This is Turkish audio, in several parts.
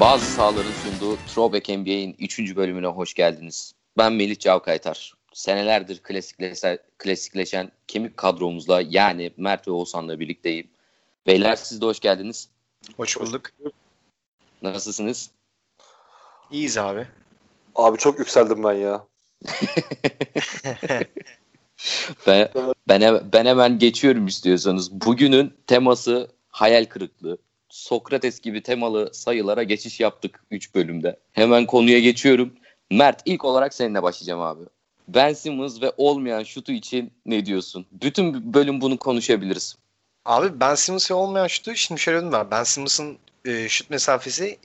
Bazı sahaların sunduğu Throwback NBA'in 3. bölümüne hoş geldiniz. Ben Melih Cavkaytar. Senelerdir klasikleşen, klasikleşen kemik kadromuzla yani Mert ve Oğuzhan'la birlikteyim. Beyler siz de hoş geldiniz. Hoş bulduk. Nasılsınız? İyiyiz abi. Abi çok yükseldim ben ya. ben, ben, ben hemen geçiyorum istiyorsanız. Bugünün teması hayal kırıklığı. Sokrates gibi temalı sayılara geçiş yaptık 3 bölümde. Hemen konuya geçiyorum. Mert ilk olarak seninle başlayacağım abi. Ben Simmons ve olmayan şutu için ne diyorsun? Bütün bölüm bunu konuşabiliriz. Abi Ben Simmons ve olmayan şutu şimdi şöyle dedim ben. Ben Simmons'ın e, şut mesafesi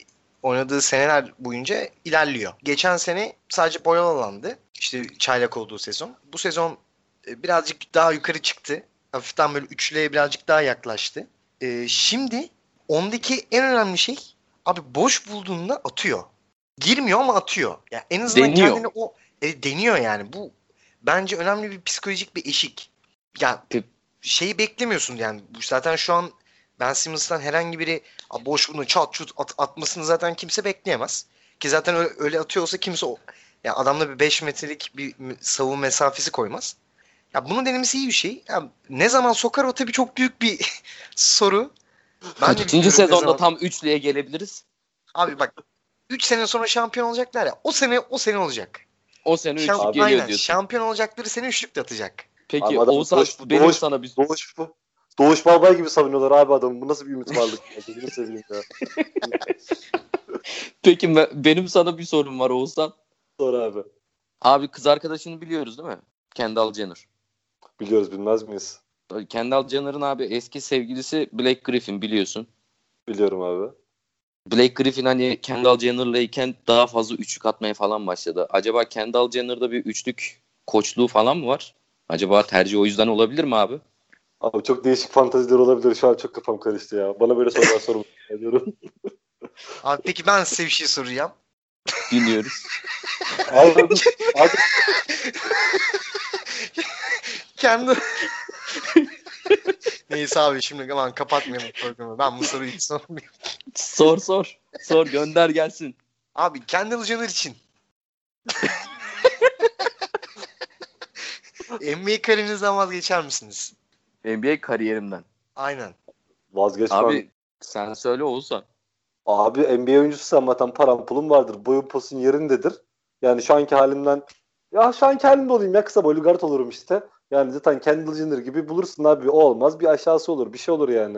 oynadığı seneler boyunca ilerliyor. Geçen sene sadece boyalı alandı. İşte çaylak olduğu sezon. Bu sezon e, birazcık daha yukarı çıktı. Hafiften böyle üçlüye birazcık daha yaklaştı. E, şimdi ondaki en önemli şey abi boş bulduğunda atıyor. Girmiyor ama atıyor. Yani en azından deniyor. kendini o e, deniyor yani. Bu bence önemli bir psikolojik bir eşik. Yani şeyi beklemiyorsun yani. Zaten şu an Ben Simmons'tan herhangi biri boş bunu çat çut at, atmasını zaten kimse bekleyemez. Ki zaten öyle, öyle atıyor olsa kimse o yani adamda bir 5 metrelik bir savunma mesafesi koymaz. Ya bunun denemesi iyi bir şey. Ya ne zaman sokar o tabii çok büyük bir soru. Ben Kaçıncı sezonda tam üçlüye gelebiliriz? Abi bak 3 sene sonra şampiyon olacaklar ya. O sene o sene olacak. O sene üçlük Şamp- geliyor aynen, diyorsun. Şampiyon olacakları sene üçlük de atacak. Peki abi Oğuzhan doğuş, benim doğuş, sana bir... Doğuş, doğuş Balbay gibi savunuyorlar abi adamı. Bu nasıl bir ümit varlık? Bunu seveyim ya. Peki benim sana bir sorum var Oğuzhan. Sor abi. Abi kız arkadaşını biliyoruz değil mi? Kendall Jenner. Biliyoruz bilmez miyiz? Kendall Jenner'ın abi eski sevgilisi Blake Griffin biliyorsun. Biliyorum abi. Blake Griffin hani Kendall Jenner'la iken daha fazla üçlük atmaya falan başladı. Acaba Kendall Jenner'da bir üçlük koçluğu falan mı var? Acaba tercih o yüzden olabilir mi abi? Abi çok değişik fantaziler olabilir. Şu an çok kafam karıştı ya. Bana böyle sorular sormak ediyorum. Abi peki ben size bir şey soracağım. Dinliyoruz. abi, abi. Kendi Neyse abi şimdi aman kapatmayalım programı. Ben bu soruyu hiç sormayayım. Sor sor. Sor gönder gelsin. Abi Kendall Jenner için. NBA kariyerinizden vazgeçer misiniz? NBA kariyerimden. Aynen. Vazgeçmem. Abi sen söyle Oğuzhan. Abi NBA oyuncusu zaten param pulum vardır. Boyun posun yerindedir. Yani şu anki halimden ya şu anki halimde olayım ya kısa boylu guard olurum işte. Yani zaten Kendall Jenner gibi bulursun abi. O olmaz. Bir aşağısı olur. Bir şey olur yani.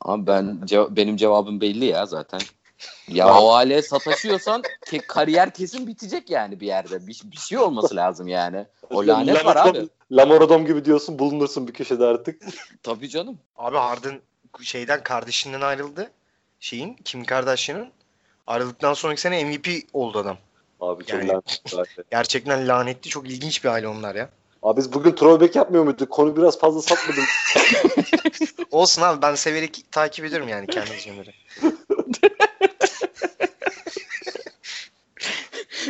Abi ben cev- benim cevabım belli ya zaten. Ya o hale sataşıyorsan ke- kariyer kesin bitecek yani bir yerde. Bir, bir şey olması lazım yani. O lanet var abi. Lamoradom gibi diyorsun bulunursun bir köşede artık. Tabii canım. Abi Harden şeyden kardeşinden ayrıldı. Şeyin Kim Kardashian'ın ayrıldıktan sonraki sene MVP oldu adam. Abi çok yani, lanetli. Gerçekten lanetli. Çok ilginç bir aile onlar ya. Abi biz bugün throwback yapmıyor muyduk? Konu biraz fazla sapmadım. Olsun abi ben severek takip ediyorum yani kendi Jenner'ı.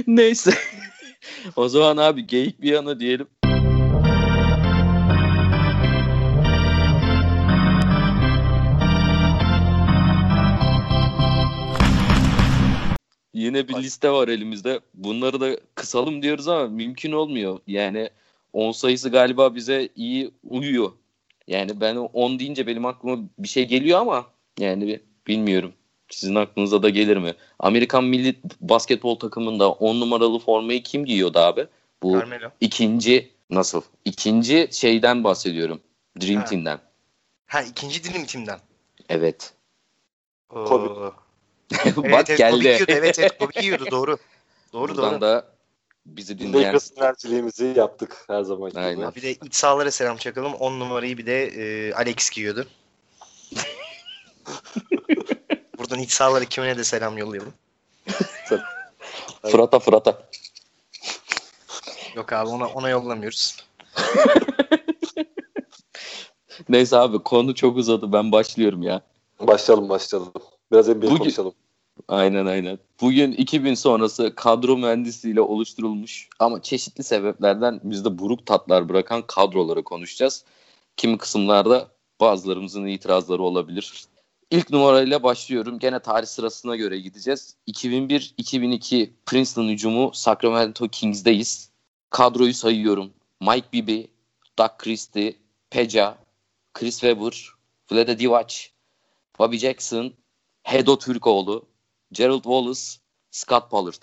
Neyse. o zaman abi geyik bir yana diyelim. Yine bir liste var elimizde. Bunları da kısalım diyoruz ama mümkün olmuyor. Yani 10 sayısı galiba bize iyi uyuyor. Yani ben 10 deyince benim aklıma bir şey geliyor ama yani bilmiyorum. Sizin aklınıza da gelir mi? Amerikan milli basketbol takımında 10 numaralı formayı kim giyiyordu abi? Bu Carmelo. ikinci nasıl? İkinci şeyden bahsediyorum. Dream ha. Team'den. Ha ikinci Dream Team'den. Evet. Kobe. Bak evet, evet, geldi. Kobe giyiyordu. Evet evet Kobe giyiyordu doğru. Doğru Buradan doğru. da bizi dinleyen... Lakers enerjiliğimizi yaptık her zaman. Aynen. Bir de iç sahalara selam çakalım. 10 numarayı bir de e, Alex giyiyordu. Buradan iç sahalara kimine de selam yollayalım. Fırat'a Fırat'a. Yok abi ona, ona yollamıyoruz. Neyse abi konu çok uzadı. Ben başlıyorum ya. Başlayalım başlayalım. Biraz NBA Bugün- konuşalım. Aynen aynen. Bugün 2000 sonrası kadro mühendisiyle oluşturulmuş ama çeşitli sebeplerden bizde buruk tatlar bırakan kadroları konuşacağız. Kimi kısımlarda bazılarımızın itirazları olabilir. İlk numarayla başlıyorum. Gene tarih sırasına göre gideceğiz. 2001-2002 Princeton hücumu Sacramento Kings'deyiz. Kadroyu sayıyorum. Mike Bibby, Doug Christie, Peja, Chris Webber, Vlade Divac, Bobby Jackson, Hedo Türkoğlu, Gerald Wallace, Scott Pollard.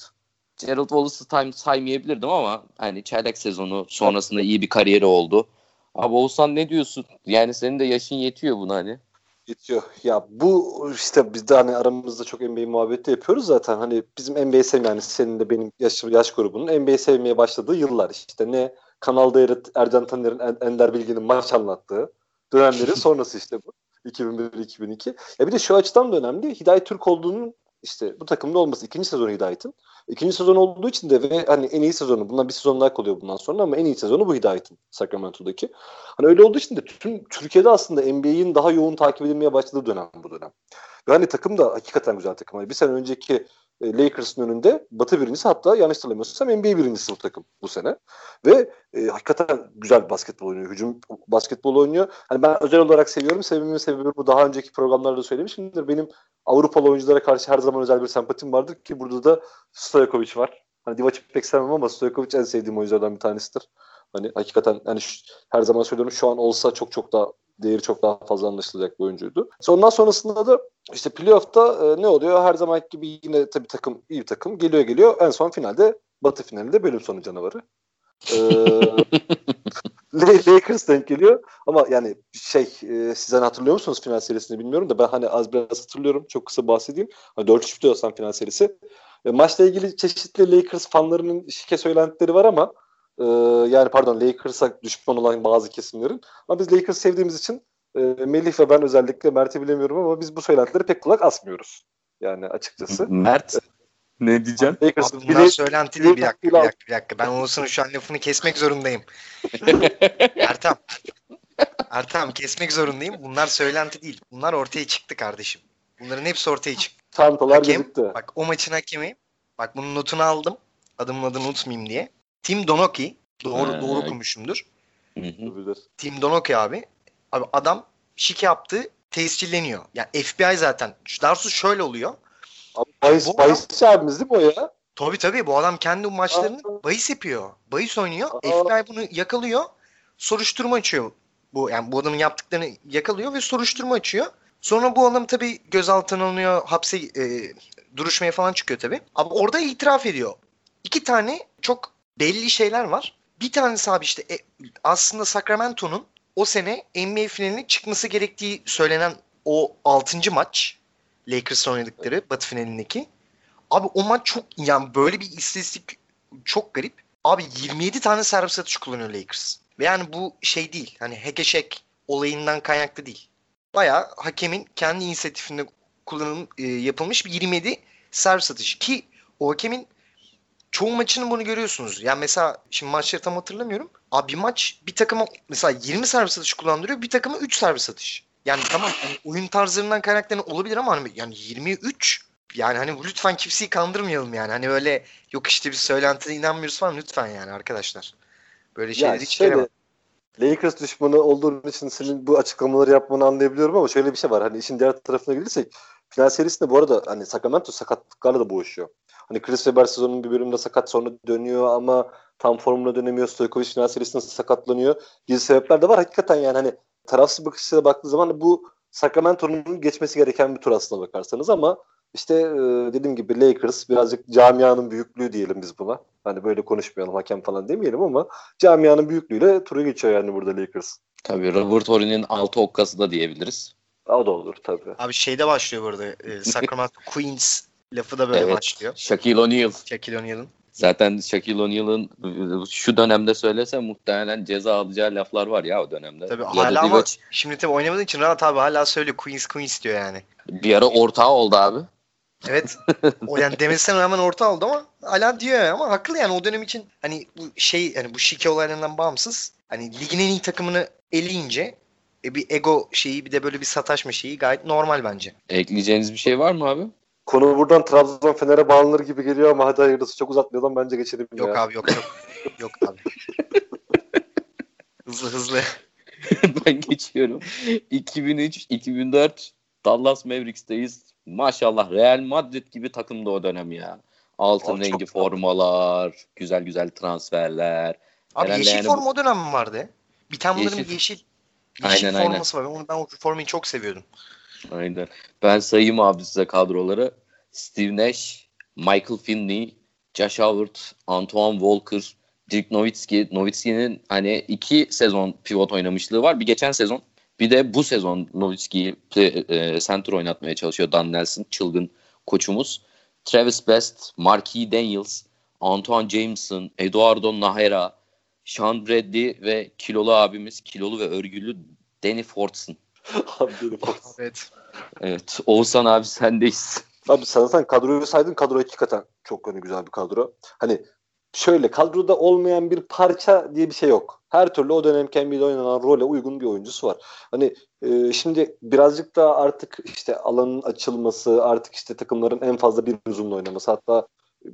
Gerald Wallace'ı time saymayabilirdim ama hani çeyrek sezonu sonrasında iyi bir kariyeri oldu. Abi Oğuzhan ne diyorsun? Yani senin de yaşın yetiyor buna hani. Yetiyor. Ya bu işte biz de hani aramızda çok NBA muhabbeti yapıyoruz zaten. Hani bizim NBA sevmeyen yani senin de benim yaş, yaş grubunun NBA sevmeye başladığı yıllar. işte ne kanalda Ercan Taner'in Ender Bilgin'in maç anlattığı dönemlerin sonrası işte bu. 2001-2002. Ya bir de şu açıdan da önemli. Hidayet Türk olduğunun işte bu takımda olması ikinci sezonu Hidayet'in. İkinci sezon olduğu için de ve hani en iyi sezonu bundan bir sezon daha kalıyor bundan sonra ama en iyi sezonu bu Hidayet'in Sacramento'daki. Hani öyle olduğu için de tüm Türkiye'de aslında NBA'in daha yoğun takip edilmeye başladığı dönem bu dönem. Ve hani takım da hakikaten güzel takım. Hani bir sene önceki e, Lakers'ın önünde Batı birincisi hatta yanlış hatırlamıyorsam NBA birincisi bu takım bu sene. Ve e, hakikaten güzel basketbol oynuyor. Hücum basketbol oynuyor. Hani ben özel olarak seviyorum. Sebebimin sebebi bu daha önceki programlarda söylemişimdir. Benim Avrupalı oyunculara karşı her zaman özel bir sempatim vardır ki burada da Stojkovic var. Hani Divac'ı pek sevmem ama Stojkovic en sevdiğim oyunculardan bir tanesidir. Hani hakikaten hani şu, her zaman söylüyorum şu an olsa çok çok daha değeri çok daha fazla anlaşılacak bir oyuncuydu. Ondan sonrasında da işte playoff'ta e, ne oluyor? Her zaman gibi yine tabii takım iyi bir takım geliyor geliyor. En son finalde Batı finalinde bölüm sonu canavarı. Ee, Lakers denk geliyor. Ama yani şey e, siz hani hatırlıyor musunuz final serisini bilmiyorum da ben hani az biraz hatırlıyorum. Çok kısa bahsedeyim. Hani 4-3 bitiyor final serisi. E, maçla ilgili çeşitli Lakers fanlarının şike söylentileri var ama e, yani pardon Lakers'a düşman olan bazı kesimlerin. Ama biz Lakers sevdiğimiz için e, Melih ve ben özellikle Mert'i bilemiyorum ama biz bu söylentileri pek kulak asmıyoruz. Yani açıkçası. Mert ne diyeceksin? Lakers, Abi bunlar söylenti değil. Bir dakika, bir dakika, bir dakika. Ben Oğuzhan'ın şu an lafını kesmek zorundayım. Ertem. Ertem kesmek zorundayım. Bunlar söylenti değil. Bunlar ortaya çıktı kardeşim. Bunların hepsi ortaya çıktı. Çantalar Hakem, gözüktü. Bak o maçın hakemi. Bak bunun notunu aldım. Adımın adını unutmayayım diye. Tim Donoki. Doğru ee, doğru okumuşumdur. Tim Donoki abi. Abi adam şike yaptı tescilleniyor. Yani FBI zaten. Darsu şöyle oluyor. Bahis, bahis abimiz değil mi o ya? Tabii tabii bu adam kendi maçlarını Aa. bahis yapıyor. Bahis oynuyor. Aa. FBI bunu yakalıyor. Soruşturma açıyor. Bu yani bu adamın yaptıklarını yakalıyor ve soruşturma açıyor. Sonra bu adam tabii gözaltına alınıyor, hapse e, duruşmaya falan çıkıyor tabii. Ama orada itiraf ediyor. İki tane çok belli şeyler var. Bir tanesi abi işte e, aslında Sacramento'nun o sene NBA finaline çıkması gerektiği söylenen o 6. maç Lakers oynadıkları Batı finalindeki. Abi o maç çok yani böyle bir istatistik çok garip. Abi 27 tane servis atışı kullanıyor Lakers. Ve yani bu şey değil. Hani hekeşek olayından kaynaklı değil. Baya hakemin kendi inisiyatifinde kullanım e, yapılmış bir 27 servis atışı ki o hakemin çoğu maçının bunu görüyorsunuz. Yani mesela şimdi maçları tam hatırlamıyorum. Abi bir maç bir takıma mesela 20 servis atışı kullandırıyor. Bir takıma 3 servis atış. Yani tamam hani oyun tarzlarından kaynaklı olabilir ama hani yani 23 yani hani lütfen kimseyi kandırmayalım yani. Hani böyle yok işte bir söylentide inanmıyoruz falan lütfen yani arkadaşlar. Böyle şeyleri hiç şöyle, Lakers düşmanı olduğun için senin bu açıklamaları yapmanı anlayabiliyorum ama şöyle bir şey var. Hani işin diğer tarafına gelirsek final serisinde bu arada hani Sacramento sakatlıklarla da boğuşuyor. Hani Chris Webber sezonun bir bölümünde sakat sonra dönüyor ama tam formuna dönemiyor. Stojkovic final serisinde sakatlanıyor. Gizli sebepler de var. Hakikaten yani hani tarafsız bakışıyla baktığı zaman bu Sacramento'nun geçmesi gereken bir tur aslına bakarsanız ama işte e, dediğim gibi Lakers birazcık camianın büyüklüğü diyelim biz buna. Hani böyle konuşmayalım hakem falan demeyelim ama camianın büyüklüğüyle turu geçiyor yani burada Lakers. Tabii Robert Horry'nin altı okkası da diyebiliriz. O da olur tabii. Abi şeyde başlıyor burada. E, Sacramento Queens lafı da böyle evet, başlıyor. Shaquille O'Neal. Shaquille O'Neal'ın. Zaten Shaquille O'Neal'ın şu dönemde söylese muhtemelen ceza alacağı laflar var ya o dönemde. Tabii hala ama Divac... şimdi tabii oynamadığı için rahat abi hala söylüyor Queens Queens diyor yani. Bir ara ortağı oldu abi. Evet. O yani demesine rağmen orta oldu ama hala diyor ama haklı yani o dönem için hani bu şey yani bu şike olaylarından bağımsız hani ligin en iyi takımını eleyince e, bir ego şeyi bir de böyle bir sataşma şeyi gayet normal bence. Ekleyeceğiniz bir şey var mı abi? Konu buradan Trabzon Fener'e bağlanır gibi geliyor ama hadi hayırlısı çok uzatmayalım bence geçelim. Yok ya. abi yok yok. yok abi. hızlı hızlı. ben geçiyorum. 2003, 2004 Dallas Mavericks'teyiz. Maşallah Real Madrid gibi takımda o dönem ya. Altın Abi rengi formalar, güzel güzel transferler. Abi Herhalde yeşil yani forma o dönem mi vardı? Bir tane yeşil yeşil, Aynen, aynen. forması var. Onu, ben o formayı çok seviyordum. Aynen. Ben sayayım abi size kadroları. Steve Nash, Michael Finley, Josh Howard, Antoine Walker, Dirk Nowitzki. Nowitzki'nin hani iki sezon pivot oynamışlığı var. Bir geçen sezon bir de bu sezon Nowitzki'yi e, center oynatmaya çalışıyor Dan Nelson. Çılgın koçumuz. Travis Best, Marquis Daniels, Antoine Jameson, Eduardo Nahera, Sean Bradley ve kilolu abimiz, kilolu ve örgülü Danny Fortson. Abi, benim- Evet. Evet. Oğuzhan abi sendeyiz. Abi sen zaten kadroyu saydın. Kadro hakikaten çok hani güzel bir kadro. Hani şöyle kadroda olmayan bir parça diye bir şey yok. Her türlü o dönem NBA'de oynanan role uygun bir oyuncusu var. Hani e, şimdi birazcık da artık işte alanın açılması, artık işte takımların en fazla bir uzunla oynaması, hatta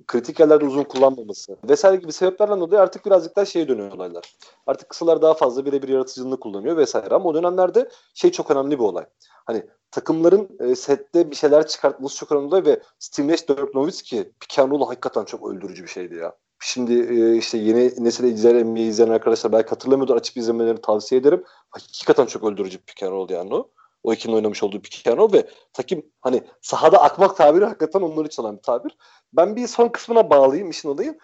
kritik yerlerde uzun kullanmaması vesaire gibi sebeplerden dolayı artık birazcık daha şeye dönüyor olaylar. Artık kısalar daha fazla birebir yaratıcılığını kullanıyor vesaire ama o dönemlerde şey çok önemli bir olay. Hani takımların e, sette bir şeyler çıkartması çok önemli ve Steve Nash, Dirk Nowitzki pick and hakikaten çok öldürücü bir şeydi ya. Şimdi e, işte yeni nesil izleyen, NBA izleyen arkadaşlar belki hatırlamıyordur açıp izlemelerini tavsiye ederim. Hakikaten çok öldürücü bir pick and roll yani o. O ikinin oynamış olduğu and roll ve takım hani sahada akmak tabiri hakikaten onları çalan bir tabir. Ben bir son kısmına bağlayayım işin olayım.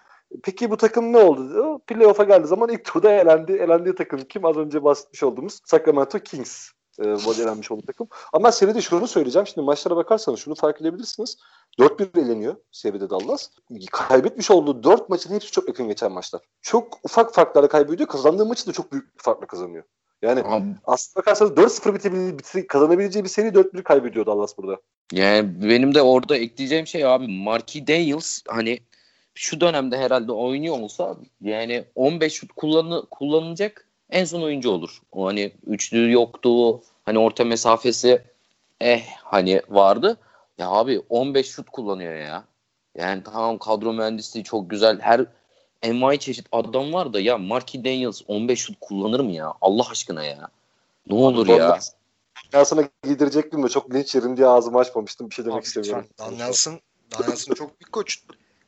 Peki bu takım ne oldu? diyor. Playoff'a geldiği zaman ilk turda elendi. Elendiği takım kim? Az önce bahsetmiş olduğumuz Sacramento Kings. E, elenmiş olduğu takım. Ama seride şunu söyleyeceğim. Şimdi maçlara bakarsanız şunu fark edebilirsiniz. 4-1 eleniyor seride Dallas. Kaybetmiş olduğu 4 maçın hepsi çok yakın geçen maçlar. Çok ufak farklarla kaybediyor. Kazandığı maçı da çok büyük bir farkla kazanıyor. Yani Abi, aslında bakarsanız 4-0 bitebil- kazanabileceği bir seri 4-1 kaybediyor Dallas burada. Yani benim de orada ekleyeceğim şey abi Marquis Daniels hani şu dönemde herhalde oynuyor olsa yani 15 şut kullanı, kullanılacak en son oyuncu olur. O hani üçlü yoktu. Hani orta mesafesi eh hani vardı. Ya abi 15 şut kullanıyor ya. Yani tamam kadro mühendisliği çok güzel. Her envai çeşit adam var da ya Marquis Daniels 15 şut kullanır mı ya? Allah aşkına ya. Ne olur ya. Ben sana giydirecektim de çok linç yerim diye ağzımı açmamıştım. Bir şey demek Abi istemiyorum. Dan Nelson, Dan Nelson çok büyük koç.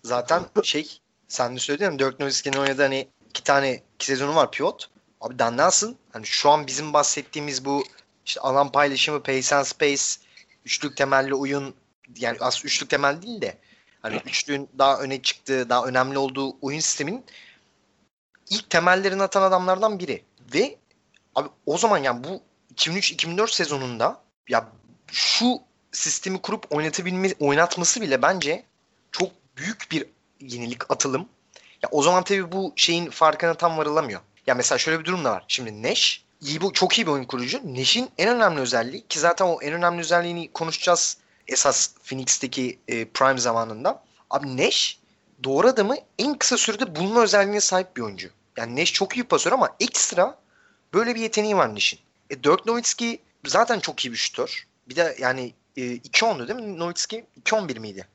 Zaten şey sen de söyledin ya Dirk Nowitzki'nin oynadığı hani iki tane iki sezonu var pivot. Abi Dan Nelson hani şu an bizim bahsettiğimiz bu işte alan paylaşımı, pace and space, üçlük temelli oyun yani aslında üçlük temel değil de hani üçlüğün daha öne çıktığı, daha önemli olduğu oyun sistemin ilk temellerini atan adamlardan biri. Ve abi o zaman yani bu 2003-2004 sezonunda ya şu sistemi kurup oynatabilme, oynatması bile bence çok büyük bir yenilik atılım. Ya o zaman tabii bu şeyin farkına tam varılamıyor. Ya mesela şöyle bir durum da var. Şimdi Neş iyi bu çok iyi bir oyun kurucu. Neş'in en önemli özelliği ki zaten o en önemli özelliğini konuşacağız esas Phoenix'teki e, prime zamanında. Abi Neş doğru adamı en kısa sürede bulma özelliğine sahip bir oyuncu. Yani Neş çok iyi pasör ama ekstra böyle bir yeteneği var Neş'in. E, Dirk Nowitzki zaten çok iyi bir şutör. Bir de yani e, 2-10'du değil mi Nowitzki? 2-11 miydi?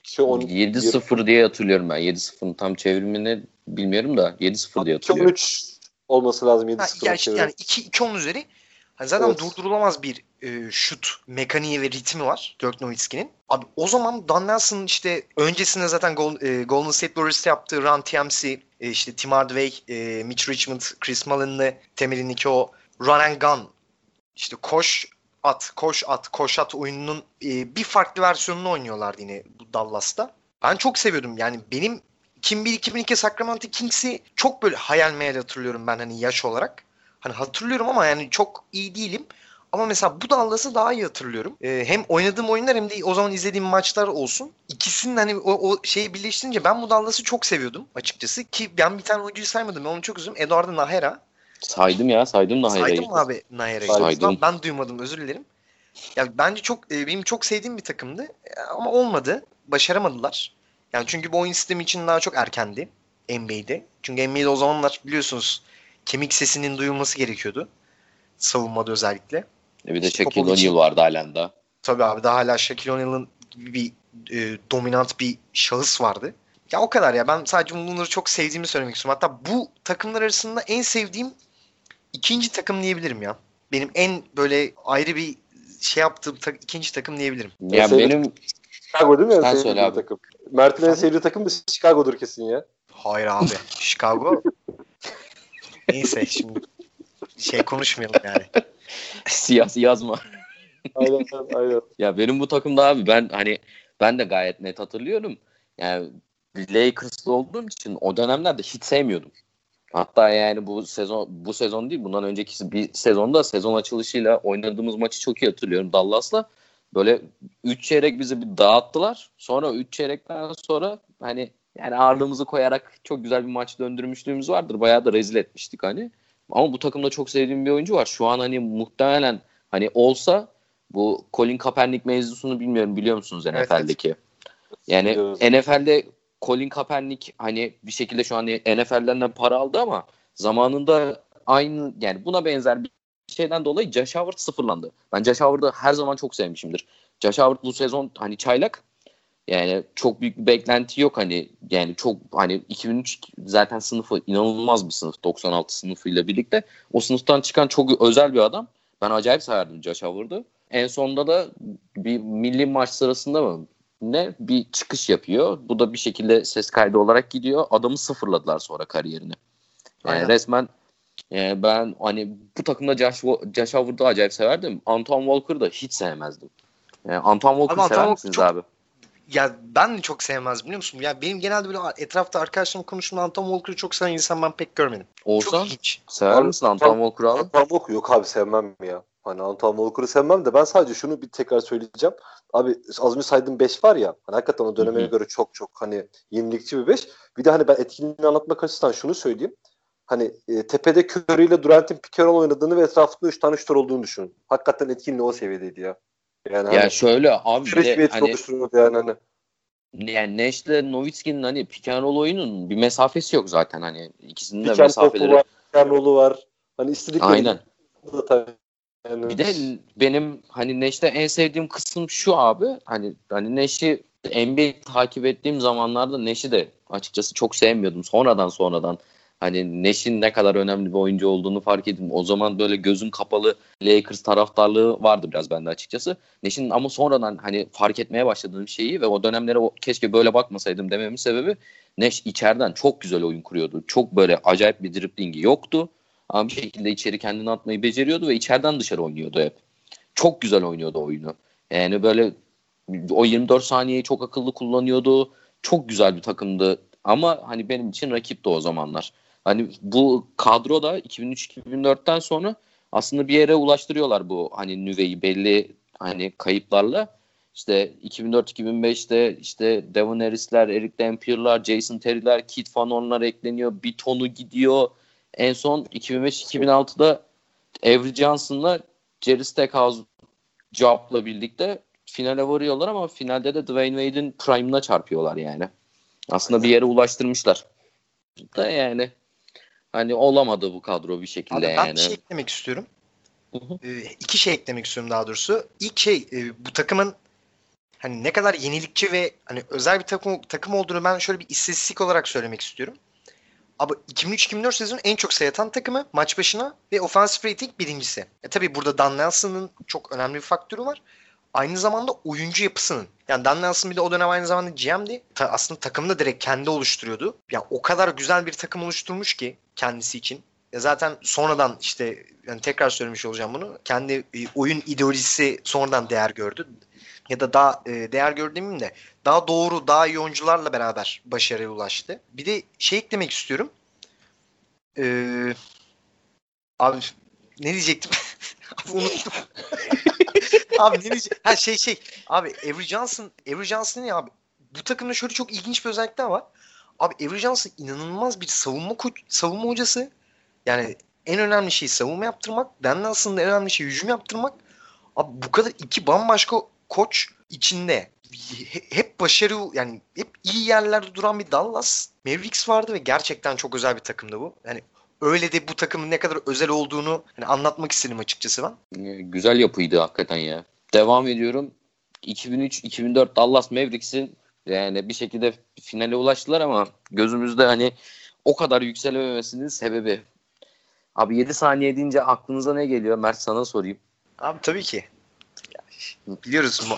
2-10 7-0 diye hatırlıyorum ben. 7-0'ın tam çevrimini bilmiyorum da 7-0 diye hatırlıyorum. 2-13 olması lazım Ha, 7-0. yani, yani 2 2 10 üzeri hani zaten Evet. durdurulamaz bir e, şut mekaniği ve ritmi var Dirk Nowitzki'nin. Abi o zaman Dan Nelson'ın işte öncesinde zaten Gol- e, Golden State Warriors'ta yaptığı Run TMC, e, işte Tim Hardaway, e, Mitch Richmond, Chris Mullin'le temelindeki o run and gun işte koş at, koş at, koş at oyununun e, bir farklı versiyonunu oynuyorlardı yine bu Dallas'ta. Ben çok seviyordum. Yani benim 2001-2002 Sacramento Kings'i çok böyle hayal meyal hatırlıyorum ben hani yaş olarak. Hani hatırlıyorum ama yani çok iyi değilim. Ama mesela bu Dallas'ı daha iyi hatırlıyorum. Ee, hem oynadığım oyunlar hem de o zaman izlediğim maçlar olsun. İkisinin hani o, o şeyi birleştirince ben bu Dallas'ı çok seviyordum açıkçası. Ki ben bir tane oyuncuyu saymadım. Ben onu çok üzüldüm. Eduardo Nahera. Saydım ya saydım Nahira'yı. Saydım mı abi Nahira'yı? Saydım. Ben, ben duymadım özür dilerim. Ya bence çok e, benim çok sevdiğim bir takımdı E, ama olmadı. Başaramadılar. Yani çünkü bu oyun sistemi için daha çok erkendi NBA'de. Çünkü NBA'de o zamanlar biliyorsunuz kemik sesinin duyulması gerekiyordu. Savunmada özellikle. E Bir de İşte Shaquille O'Neal vardı halen de. Tabii abi daha hala Shaquille O'Neal'ın gibi bir e, dominant bir şahıs vardı. Ya o kadar ya. Ben sadece bunları çok sevdiğimi söylemek istiyorum. Hatta bu takımlar arasında en sevdiğim ikinci takım diyebilirim ya. Benim en böyle ayrı bir şey yaptığım ta- ikinci takım diyebilirim. Ya Mesela- benim Chicago değil mi? en Sen söyle abi. takım. Mert'in en sevdiği takım da Chicago'dur kesin ya. Hayır abi. Chicago. Neyse şimdi şey konuşmayalım yani. siyasi yazma. Aynen aynen. Ya benim bu takımda abi ben hani ben de gayet net hatırlıyorum. Yani Lakers'lı olduğum için o dönemlerde hiç sevmiyordum. Hatta yani bu sezon bu sezon değil bundan önceki bir sezonda sezon açılışıyla oynadığımız maçı çok iyi hatırlıyorum Dallas'la. Böyle 3 çeyrek bizi bir dağıttılar. Sonra 3 çeyrekten sonra hani yani ağırlığımızı koyarak çok güzel bir maç döndürmüşlüğümüz vardır. Bayağı da rezil etmiştik hani. Ama bu takımda çok sevdiğim bir oyuncu var. Şu an hani muhtemelen hani olsa bu Colin Kaepernick mevzusunu bilmiyorum biliyor musunuz Evet, NFL'deki? Yani Biliyoruz. NFL'de Colin Kaepernick hani bir şekilde şu an NFL'den de para aldı ama zamanında aynı yani buna benzer bir şeyden dolayı Josh Howard sıfırlandı. Ben Josh Howard'ı her zaman çok sevmişimdir. Josh Howard bu sezon hani çaylak yani çok büyük bir beklenti yok hani yani çok hani 2003 zaten sınıfı inanılmaz bir sınıf 96 sınıfıyla birlikte. O sınıftan çıkan çok özel bir adam. Ben acayip severdim Josh Howard'ı. En sonunda da bir milli maç sırasında mı ne bir çıkış yapıyor. Bu da bir şekilde ses kaydı olarak gidiyor. Adamı sıfırladılar sonra kariyerini. Yani Aynen. resmen e, ben hani bu takımda Josh, Josh Howard'ı acayip severdim. Antoine Walker'ı da hiç sevmezdim. Yani Antoine Walker Ama sever Antoine misiniz çok- abi? Ya ben de çok sevmez biliyor musun? Ya benim genelde böyle etrafta arkadaşlarım konuştuğumda Anton Walker'ı çok seven insan ben pek görmedim. Olsan sever misin Antoine Walker'ı abi? Antoine Walker yok abi sevmem ya. Hani Antoine Walker'ı sevmem de ben sadece şunu bir tekrar söyleyeceğim. Abi az önce saydığım 5 var ya. Hani hakikaten o döneme Hı hı. göre çok çok hani yenilikçi bir 5. Bir de hani ben etkinliğini anlatmak açısından şunu söyleyeyim. Hani e, tepede Curry ile Durant'in pick oynadığını ve etrafında 3 tane şutör olduğunu düşünün. Hakikaten etkinliği o seviyedeydi ya. Yani Ya hani, şöyle abi bir de hani yani hani. yani Nash'le Nowitzki'nin hani roll oyunun bir mesafesi yok zaten hani ikisinin de mesafeleri. var, roll'u var. Hani istedikleri Aynen. da. Yani, Bir de benim hani Neş'te en sevdiğim kısım şu abi. Hani hani Neş'i NBA takip ettiğim zamanlarda Neş'i de açıkçası çok sevmiyordum. Sonradan sonradan hani Neş'in ne kadar önemli bir oyuncu olduğunu fark ettim. O zaman böyle gözüm kapalı Lakers taraftarlığı vardı biraz bende açıkçası. Neş'in ama sonradan hani fark etmeye başladığım şeyi ve o dönemlere o, keşke böyle bakmasaydım dememin sebebi Neş içeriden çok güzel oyun kuruyordu. Çok böyle acayip bir driblingi yoktu. Ama bir şekilde içeri kendini atmayı beceriyordu ve içeriden dışarı oynuyordu hep. Çok güzel oynuyordu oyunu. Yani böyle o 24 saniyeyi çok akıllı kullanıyordu. Çok güzel bir takımdı. Ama hani benim için rakipti o zamanlar. Hani bu kadro da 2003-2004'ten sonra aslında bir yere ulaştırıyorlar bu hani nüveyi belli hani kayıplarla. İşte 2004-2005'te işte Devon Harris'ler, Eric Dampier'lar, Jason Terry'ler, Kit Fanon'lar ekleniyor. Bir tonu gidiyor. En son 2005-2006'da Avery Johnson'la Jerry Stackhouse Job'la birlikte finale varıyorlar ama finalde de Dwayne Wade'in prime'ına çarpıyorlar yani. Aslında bir yere ulaştırmışlar. Da yani hani olamadı bu kadro bir şekilde Abi ben yani. bir şey eklemek istiyorum. Ee, iki şey eklemek istiyorum daha doğrusu. İlk şey e, bu takımın hani ne kadar yenilikçi ve hani özel bir takım takım olduğunu ben şöyle bir istatistik olarak söylemek istiyorum. Abi 2003-2004 sezonu en çok sayı atan takımı maç başına ve offensive rating birincisi. E tabi burada Dan Nelson'ın çok önemli bir faktörü var. Aynı zamanda oyuncu yapısının. Yani Dan Nelson bir de o dönem aynı zamanda GM'di. Ta- aslında takımı da direkt kendi oluşturuyordu. Yani o kadar güzel bir takım oluşturmuş ki kendisi için. Ya zaten sonradan işte yani tekrar söylemiş olacağım bunu. Kendi e, oyun ideolojisi sonradan değer gördü. Ya da daha e, değer gördü demeyeyim de daha doğru, daha iyi oyuncularla beraber başarıya ulaştı. Bir de şey eklemek istiyorum. Ee, abi ne diyecektim? abi unuttum. abi ne diyecektim? Ha şey şey. Abi Avery Johnson, Avery Johnson ne abi? Bu takımda şöyle çok ilginç bir özellik daha var. Abi Avery Johnson inanılmaz bir savunma savunma hocası. Yani en önemli şey savunma yaptırmak. Dan Nelson'ın en önemli şey hücum yaptırmak. Abi bu kadar iki bambaşka koç içinde he- hep başarı yani hep iyi yerlerde duran bir Dallas Mavericks vardı ve gerçekten çok özel bir takımdı bu. Yani öyle de bu takımın ne kadar özel olduğunu hani anlatmak istedim açıkçası ben. Ee, Güzel yapıydı hakikaten ya. Devam ediyorum. 2003-2004 Dallas Mavericks'in yani bir şekilde finale ulaştılar ama gözümüzde hani o kadar yükselememesinin sebebi. Abi 7 saniye deyince aklınıza ne geliyor? Mert sana sorayım. Abi tabii ki. Biliyoruz mu?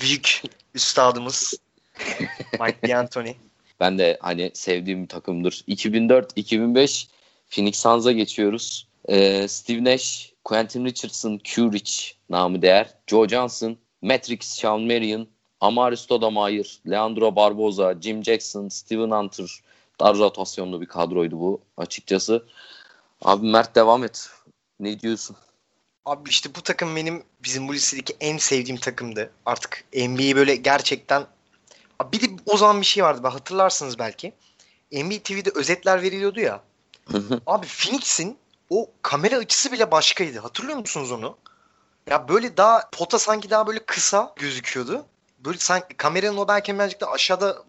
Büyük üstadımız Mike D'Antoni. Ben de hani sevdiğim bir takımdır. 2004-2005 Phoenix Suns'a geçiyoruz. Ee, Steve Nash, Quentin Richardson, Q Rich namı değer, Joe Johnson, Matrix, Sean Marion, Amari Stoudemire, Leandro Barboza, Jim Jackson, Steven Hunter. Dar rotasyonlu bir kadroydu bu açıkçası. Abi Mert devam et. Ne diyorsun? Abi işte bu takım benim bizim bu listedeki en sevdiğim takımdı. Artık NBA'yi böyle gerçekten bir de o zaman bir şey vardı. Hatırlarsınız belki. NBA TV'de özetler veriliyordu ya. Abi Phoenix'in o kamera açısı bile başkaydı. Hatırlıyor musunuz onu? Ya böyle daha pota sanki daha böyle kısa gözüküyordu. Böyle sanki kameranın o belki birazcık da aşağıda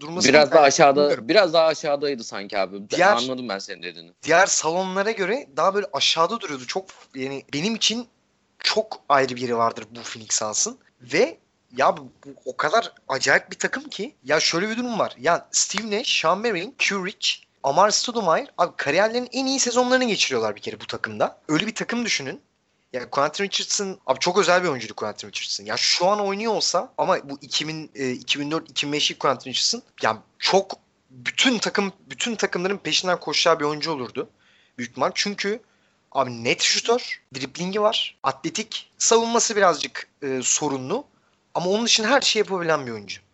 durması biraz daha aşağıda bilmiyorum. biraz daha aşağıdaydı sanki abi. Diğer, Anladım ben senin dediğini. Diğer salonlara göre daha böyle aşağıda duruyordu. Çok yani benim için çok ayrı bir yeri vardır bu Phoenix Suns'ın ve ya bu, bu o kadar acayip bir takım ki ya şöyle bir durum var. Ya Steve Nash, Sean Marion, Q Rich, Amar Stoudemire abi kariyerlerinin en iyi sezonlarını geçiriyorlar bir kere bu takımda. Öyle bir takım düşünün. Ya Quentin Richardson abi çok özel bir oyuncuydu Quentin Richardson. Ya şu an oynuyor olsa ama bu 2000 e, 2004 2005'lik Quentin Richardson ya çok bütün takım bütün takımların peşinden koşacağı bir oyuncu olurdu. Büyük ihtimal. Çünkü abi net şutör, driblingi var, atletik, savunması birazcık e, sorunlu. Ama onun için her şeyi yapabilen bir oyuncu.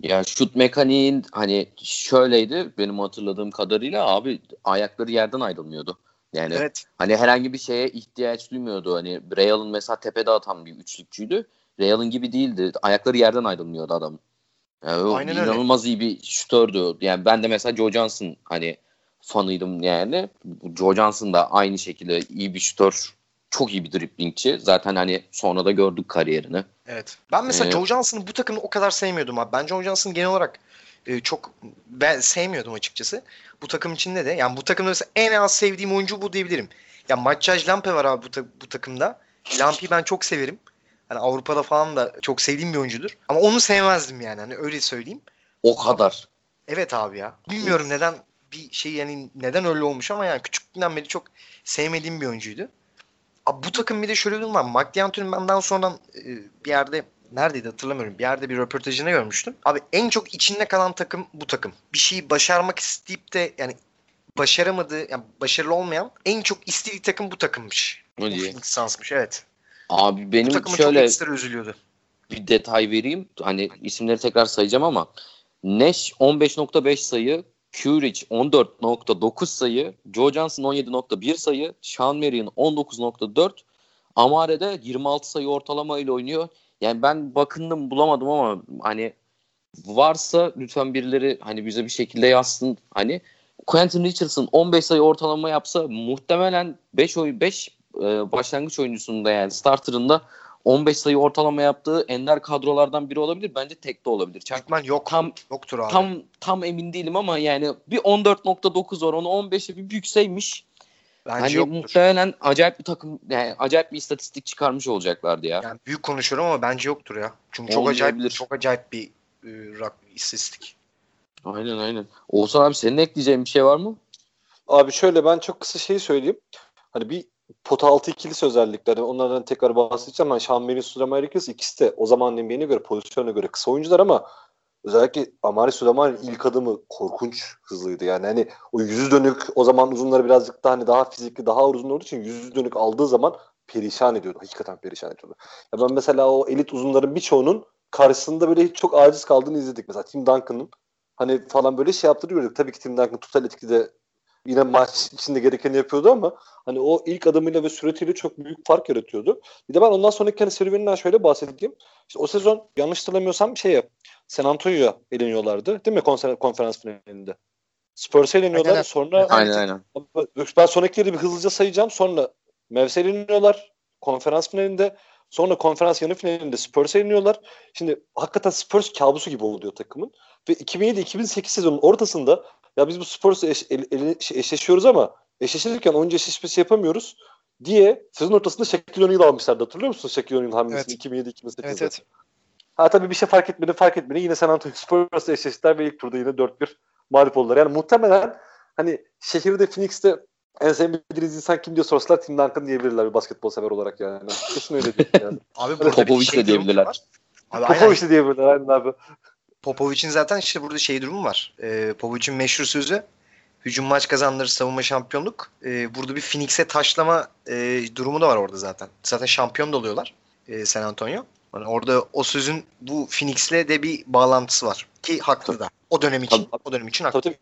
Ya şut mekaniğin hani şöyleydi benim hatırladığım kadarıyla abi ayakları yerden ayrılmıyordu. Yani evet. hani herhangi bir şeye ihtiyaç duymuyordu. Hani Real'ın mesela tepede atan bir üçlükçüydü. Real'ın gibi değildi. Ayakları yerden ayrılmıyordu adam. Yani Aynen inanılmaz öyle. iyi bir şutördü. Yani ben de mesela Joe Johnson hani fanıydım yani. Joe Johnson da aynı şekilde iyi bir şutör. Çok iyi bir driplingçi. Zaten hani sonra da gördük kariyerini. Evet. Ben mesela ee, Joe Johnson'ı bu takımı o kadar sevmiyordum abi. Ben Joe Johnson'ı genel olarak e, çok ben sevmiyordum açıkçası. Bu takım içinde de. Yani bu takımda mesela en az sevdiğim oyuncu bu diyebilirim. Ya Maçaj Lampe var abi bu, ta- bu takımda. Lampe'yi ben çok severim. Hani Avrupa'da falan da çok sevdiğim bir oyuncudur. Ama onu sevmezdim yani. Hani öyle söyleyeyim. O kadar. Evet abi ya. Bilmiyorum neden bir şey yani neden öyle olmuş ama yani küçüklüğünden beri çok sevmediğim bir oyuncuydu. Abi bu takım bir de şöyle bir durum var. Mike D'Antoni'nin benden sonra e, bir yerde neredeydi hatırlamıyorum. Bir yerde bir röportajını görmüştüm. Abi en çok içinde kalan takım bu takım. Bir şeyi başarmak isteyip de yani başaramadığı, yani başarılı olmayan en çok istediği takım bu takımmış. Diye? Sansmış evet. Abi benim bu şöyle çok üzülüyordu. Bir detay vereyim. Hani isimleri tekrar sayacağım ama Nash 15.5 sayı, Curich 14.9 sayı, Joe Johnson 17.1 sayı, Sean Marion 19.4, Amare de 26 sayı ortalama ile oynuyor. Yani ben bakındım bulamadım ama hani varsa lütfen birileri hani bize bir şekilde yazsın. Hani Quentin Richardson 15 sayı ortalama yapsa muhtemelen 5 oy 5 e, başlangıç oyuncusunda yani starterında 15 sayı ortalama yaptığı ender kadrolardan biri olabilir. Bence tek de olabilir. Çakman yok. Tam yoktur abi. Tam tam emin değilim ama yani bir 14.9 var. Onu 15'e bir büyükseymiş. Bence hani yoktur. muhtemelen acayip bir takım yani acayip bir istatistik çıkarmış olacaklardı ya. Yani büyük konuşuyorum ama bence yoktur ya. Çünkü çok acayip çok acayip bir e, rak, istatistik. Aynen aynen. Oğuzhan abi senin ekleyeceğin bir şey var mı? Abi şöyle ben çok kısa şey söyleyeyim. Hani bir pota altı ikilisi özellikle. Hani onlardan tekrar bahsedeceğim. Mary, Sulaiman Rikers ikisi de o zaman NBA'ne göre pozisyona göre kısa oyuncular ama özellikle Amari Suleyman'ın ilk adımı korkunç hızlıydı. Yani hani o yüzü dönük o zaman uzunları birazcık daha hani daha fizikli daha uzun olduğu için yüzü dönük aldığı zaman perişan ediyordu. Hakikaten perişan ediyordu. Ya ben mesela o elit uzunların birçoğunun karşısında böyle çok aciz kaldığını izledik. Mesela Tim Duncan'ın hani falan böyle şey yaptığını Tabii ki Tim Duncan total etkide yine maç içinde gerekeni yapıyordu ama hani o ilk adımıyla ve süretiyle çok büyük fark yaratıyordu. Bir de ben ondan sonraki hani serüveninden şöyle bahsedeyim. İşte o sezon yanlış hatırlamıyorsam şeye San Antonio'ya eleniyorlardı değil mi konser, konferans finalinde? Spurs'e eleniyorlar. Aynen. Sonra aynen, aynen. ben sonrakileri bir hızlıca sayacağım. Sonra Mavs'e eleniyorlar konferans finalinde. Sonra konferans yarı finalinde Spurs'e eleniyorlar. Şimdi hakikaten Spurs kabusu gibi oluyor takımın. Ve 2007-2008 sezonun ortasında ya biz bu Spurs'la eş, el, el, şey, eşleşiyoruz ama eşleşirken oyuncu eşleşmesi yapamıyoruz diye sezon ortasında Shaquille O'Neal almışlardı. Hatırlıyor musun Shaquille O'Neal hamlesini evet. 2007-2008'de? Evet, evet. Ha tabii bir şey fark etmedi fark etmedi. Yine San Antonio Spurs'la eşleştiler ve ilk turda yine 4-1 mağlup oldular. Yani muhtemelen hani şehirde Phoenix'te en sevmediğiniz insan kim diye sorsalar Tim Duncan diyebilirler bir basketbol sever olarak yani. Kesin öyle değil yani. Abi burada Popovic şey de diyebilirler. Abi. Popovic de diyebilirler aynen abi. Popovic'in zaten işte burada şey durumu var. Ee, Popovic'in meşhur sözü hücum maç kazandırır savunma şampiyonluk. Ee, burada bir Phoenix'e taşlama e, durumu da var orada zaten. Zaten şampiyon da oluyorlar e, San Antonio. Yani orada o sözün bu Phoenix'le de bir bağlantısı var. Ki haklı da. O dönem için. Tabii. O dönem için haklı. Tabii.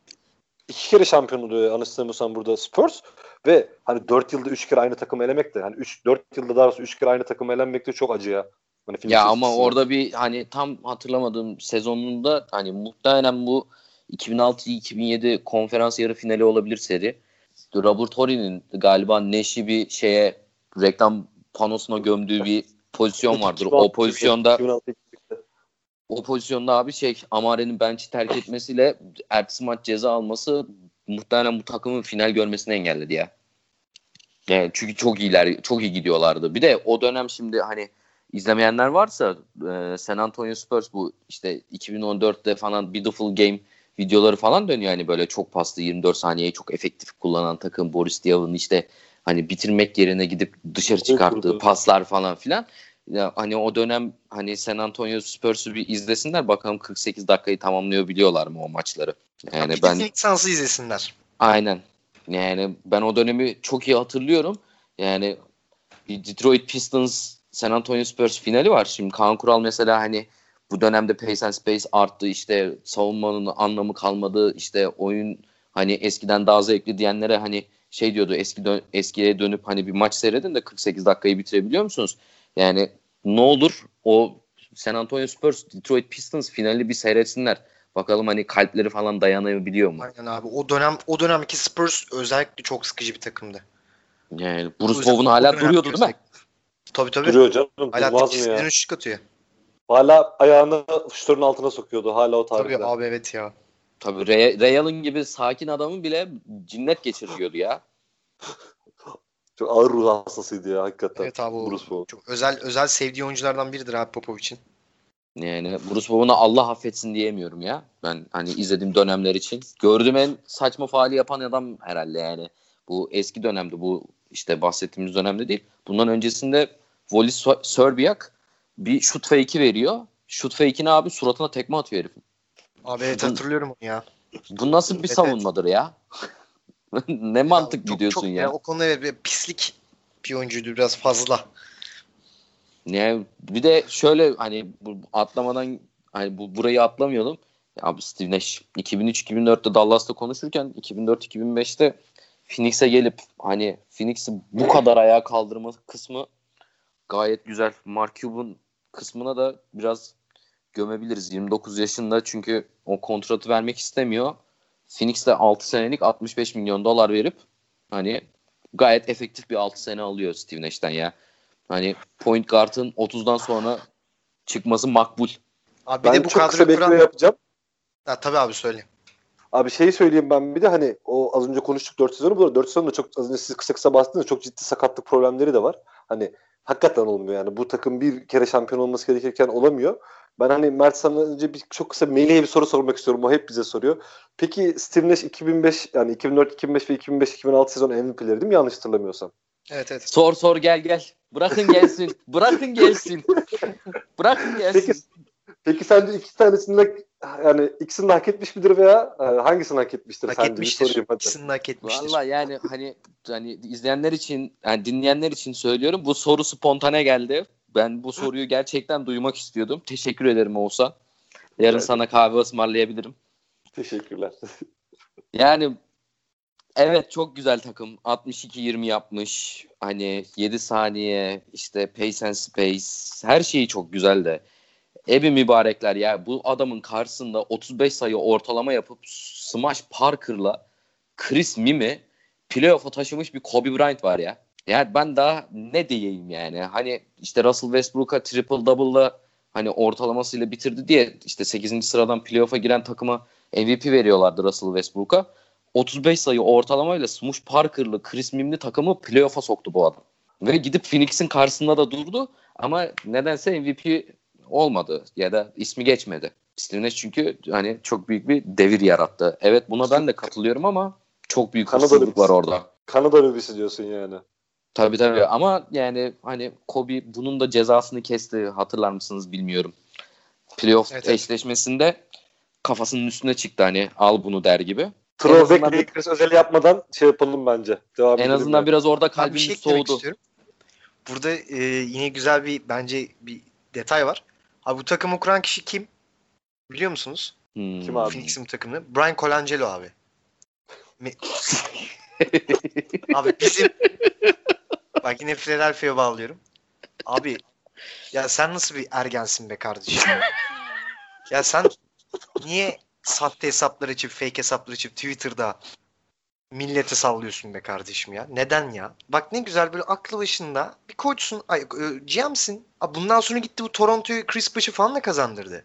İki kere şampiyon oluyor yanlış hatırlamıyorsam burada Spurs ve hani 4 yılda 3 kere aynı takımı elemek de hani 3 4 yılda daha doğrusu 3 kere aynı takımı elenmek de çok acı ya. Hani Ya ama orada bir hani tam hatırlamadığım sezonunda hani muhtemelen bu 2006-2007 konferans yarı finali olabilir seri. Robert Horry'nin galiba Nash'i bir şeye reklam panosuna gömdüğü bir pozisyon vardır. O pozisyonda 2006 o pozisyonda abi şey Amare'nin bench'i terk etmesiyle ertesi maç ceza alması muhtemelen bu takımın final görmesini engelledi ya. Yani çünkü çok iyiler, çok iyi gidiyorlardı. Bir de o dönem şimdi hani izlemeyenler varsa e, San Antonio Spurs bu işte 2014'te falan Beautiful Game videoları falan dönüyor hani böyle çok paslı 24 saniyeyi çok efektif kullanan takım Boris Diaw'ın işte hani bitirmek yerine gidip dışarı çıkarttığı paslar falan filan. Ya hani o dönem hani San Antonio Spurs'u bir izlesinler bakalım 48 dakikayı tamamlıyor biliyorlar mı o maçları. Yani bir de ben Suns'ı izlesinler. Aynen. Yani ben o dönemi çok iyi hatırlıyorum. Yani bir Detroit Pistons San Antonio Spurs finali var. Şimdi Kaan Kural mesela hani bu dönemde pace and space arttı işte savunmanın anlamı kalmadı işte oyun hani eskiden daha zevkli diyenlere hani şey diyordu eski dö- eskiye dönüp hani bir maç seyredin de 48 dakikayı bitirebiliyor musunuz? Yani ne olur o San Antonio Spurs Detroit Pistons finali bir seyretsinler. Bakalım hani kalpleri falan dayanabiliyor mu? Aynen abi. O dönem o dönemki Spurs özellikle çok sıkıcı bir takımdı. Yani Bruce Bowen hala duruyordu değil mi? Tabii tabii. Duruyor canım. Hala Durmaz mı tepkisinden ya? üçlük atıyor. Hala ayağını şutörün altına sokuyordu. Hala o Tabii tarihte. abi evet ya. Tabii Ray Allen gibi sakin adamın bile cinnet geçiriyordu ya. Çok ağır ruh hastasıydı ya hakikaten. Evet abi Bruce Bowen. çok özel özel sevdiği oyunculardan biridir abi Popovic'in. Yani Bruce Bowen'a Allah affetsin diyemiyorum ya. Ben hani izlediğim dönemler için. Gördüğüm en saçma faali yapan adam herhalde yani. Bu eski dönemde bu işte bahsettiğimiz dönemde değil. Bundan öncesinde Volis Serbiak bir şut fake'i veriyor. Şut fake'ini abi suratına tekme atıyor herifin. Abi evet hatırlıyorum onu ya. Bu nasıl bir Evet, savunmadır ya? ne mantık Çok- gidiyorsun çok, ya? O konuda evet, bir pislik bir oyuncuydu biraz fazla. Yani bir de şöyle hani bu atlamadan hani bu burayı atlamayalım. Ya abi Steve Nash 2003-2004'te Dallas'ta konuşurken 2004-2005'te Phoenix'e gelip hani Phoenix'i bu kadar ayağa kaldırma kısmı gayet güzel. Mark Cuban kısmına da biraz gömebiliriz. 29 yaşında çünkü o kontratı vermek istemiyor. Phoenix'te 6 senelik 65 milyon dolar verip hani gayet efektif bir 6 sene alıyor Steve Nash'ten ya. Hani point guard'ın 30'dan sonra çıkması makbul. Abi bir Ben de bu çok kısa kadroyu bir kuran... yapacağım. Ha, tabii abi söyle. Abi şeyi söyleyeyim ben bir de hani o az önce konuştuk 4 sezonu. Bu arada 4 sezonu da çok az önce siz kısa kısa bahsettiniz. Çok ciddi sakatlık problemleri de var. Hani hakikaten olmuyor yani. Bu takım bir kere şampiyon olması gerekirken olamıyor. Ben hani Mert sana önce bir çok kısa Melih'e bir soru sormak istiyorum. O hep bize soruyor. Peki Steve Nash 2005 yani 2004, 2005 ve 2005-2006 sezon MVP'leri değil mi? Yanlış hatırlamıyorsam. Evet evet. Sor sor gel gel. Bırakın gelsin. Bırakın gelsin. Bırakın gelsin. Peki, peki sence iki tanesini de yani ikisini de hak etmiş midir veya e, hangisini hak etmiştir Hak etmiştir. sorayım hadi. İkisini hak etmiştir. Valla yani hani hani izleyenler için yani dinleyenler için söylüyorum. Bu soru spontane geldi. Ben bu soruyu gerçekten duymak istiyordum. Teşekkür ederim Oğuzhan. Yarın Evet. sana kahve ısmarlayabilirim. Teşekkürler. Yani evet çok güzel takım. 62-20 yapmış. Hani 7 saniye işte pace and space her şeyi çok güzel de. Ebi mübarekler ya bu adamın karşısında 35 sayı ortalama yapıp Smash Parker'la Chris Mimi playoff'a taşımış bir Kobe Bryant var ya. Yani ben daha ne diyeyim yani. Hani işte Russell Westbrook'a triple double'la hani ortalamasıyla bitirdi diye işte 8. sıradan playoff'a giren takıma MVP veriyorlardı Russell Westbrook'a. 35 sayı ortalamayla Smush Parker'lı Chris Mim'li takımı playoff'a soktu bu adam. Ve gidip Phoenix'in karşısında da durdu ama nedense MVP olmadı ya da ismi geçmedi. Nash çünkü hani çok büyük bir devir yarattı. Evet buna ben de katılıyorum ama çok büyük hırsızlık var orada. Kanada lobisi diyorsun yani. Tabii tabii ama yani hani Kobe bunun da cezasını kesti hatırlar mısınız bilmiyorum. Playoff Evet, evet. eşleşmesinde kafasının üstüne çıktı hani al bunu der gibi. Throwback Lakers özel yapmadan şey yapalım bence. Devam En azından yani. biraz orada Ben bir kalbimiz şey soğudu. Burada e, yine güzel bir bence bir detay var. Abi bu takımı kuran kişi kim? Biliyor musunuz? Hmm. Kim abi? Phoenix'in bu takımını. Brian Colangelo abi. Abi bizim bak yine Philadelphia'ya bağlıyorum. Abi ya sen nasıl bir ergensin be kardeşim? ya sen niye sahte hesaplar açıp fake hesaplar açıp Twitter'da millete sallıyorsun be kardeşim ya? Neden ya? Bak ne güzel böyle aklı başında bir koçsun, ay, e, GM'sin. Bundan sonra gitti bu Toronto'yu Chris Bosh'u falan da kazandırdı.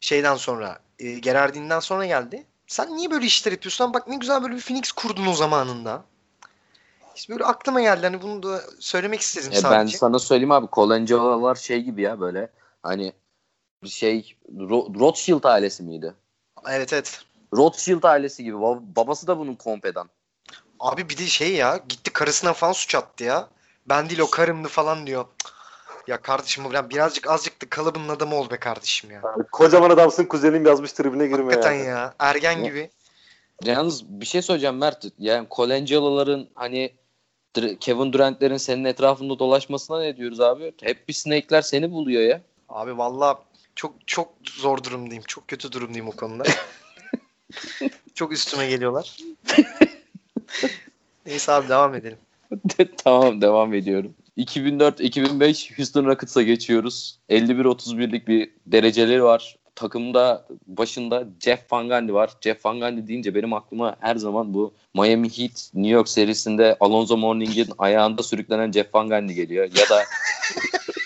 Şeyden sonra, e, Gerardin'den sonra geldi. Sen niye böyle işler yapıyorsun? Lan Bak ne güzel böyle bir Phoenix kurdun o zamanında. İşte böyle aklıma geldi. Hani bunu da söylemek istedim E ben sadece. sana söyleyeyim abi Colangelo'lar şey gibi ya böyle hani bir şey Ro- Rothschild ailesi miydi? Evet evet. Rothschild ailesi gibi. Bab- babası da bunun kompedan. Abi bir de şey ya gitti karısına falan suç attı ya. Ben değil o karımdı falan diyor. Ya kardeşim bu birazcık azıcık da kalıbının adamı ol be kardeşim ya. Yani kocaman adamsın kuzenim yazmış tribüne girme Hakikaten yani. ya. Ergen gibi. Yalnız bir şey söyleyeceğim Mert. Yani Colangelo'ların hani Kevin Durant'lerin senin etrafında dolaşmasına ne diyoruz abi? Hep bir snake'ler seni buluyor ya. Abi valla çok çok zor durumdayım. Çok kötü durumdayım o konuda. çok üstüme geliyorlar. Neyse abi devam edelim. tamam devam ediyorum. 2004-2005 Houston Rockets'a geçiyoruz. 51-31'lik bir dereceleri var. Takımda başında Jeff Van Gundy var. Jeff Van Gundy deyince benim aklıma her zaman bu Miami Heat New York serisinde Alonzo Mourning'in ayağında sürüklenen Jeff Van Gundy geliyor. Ya da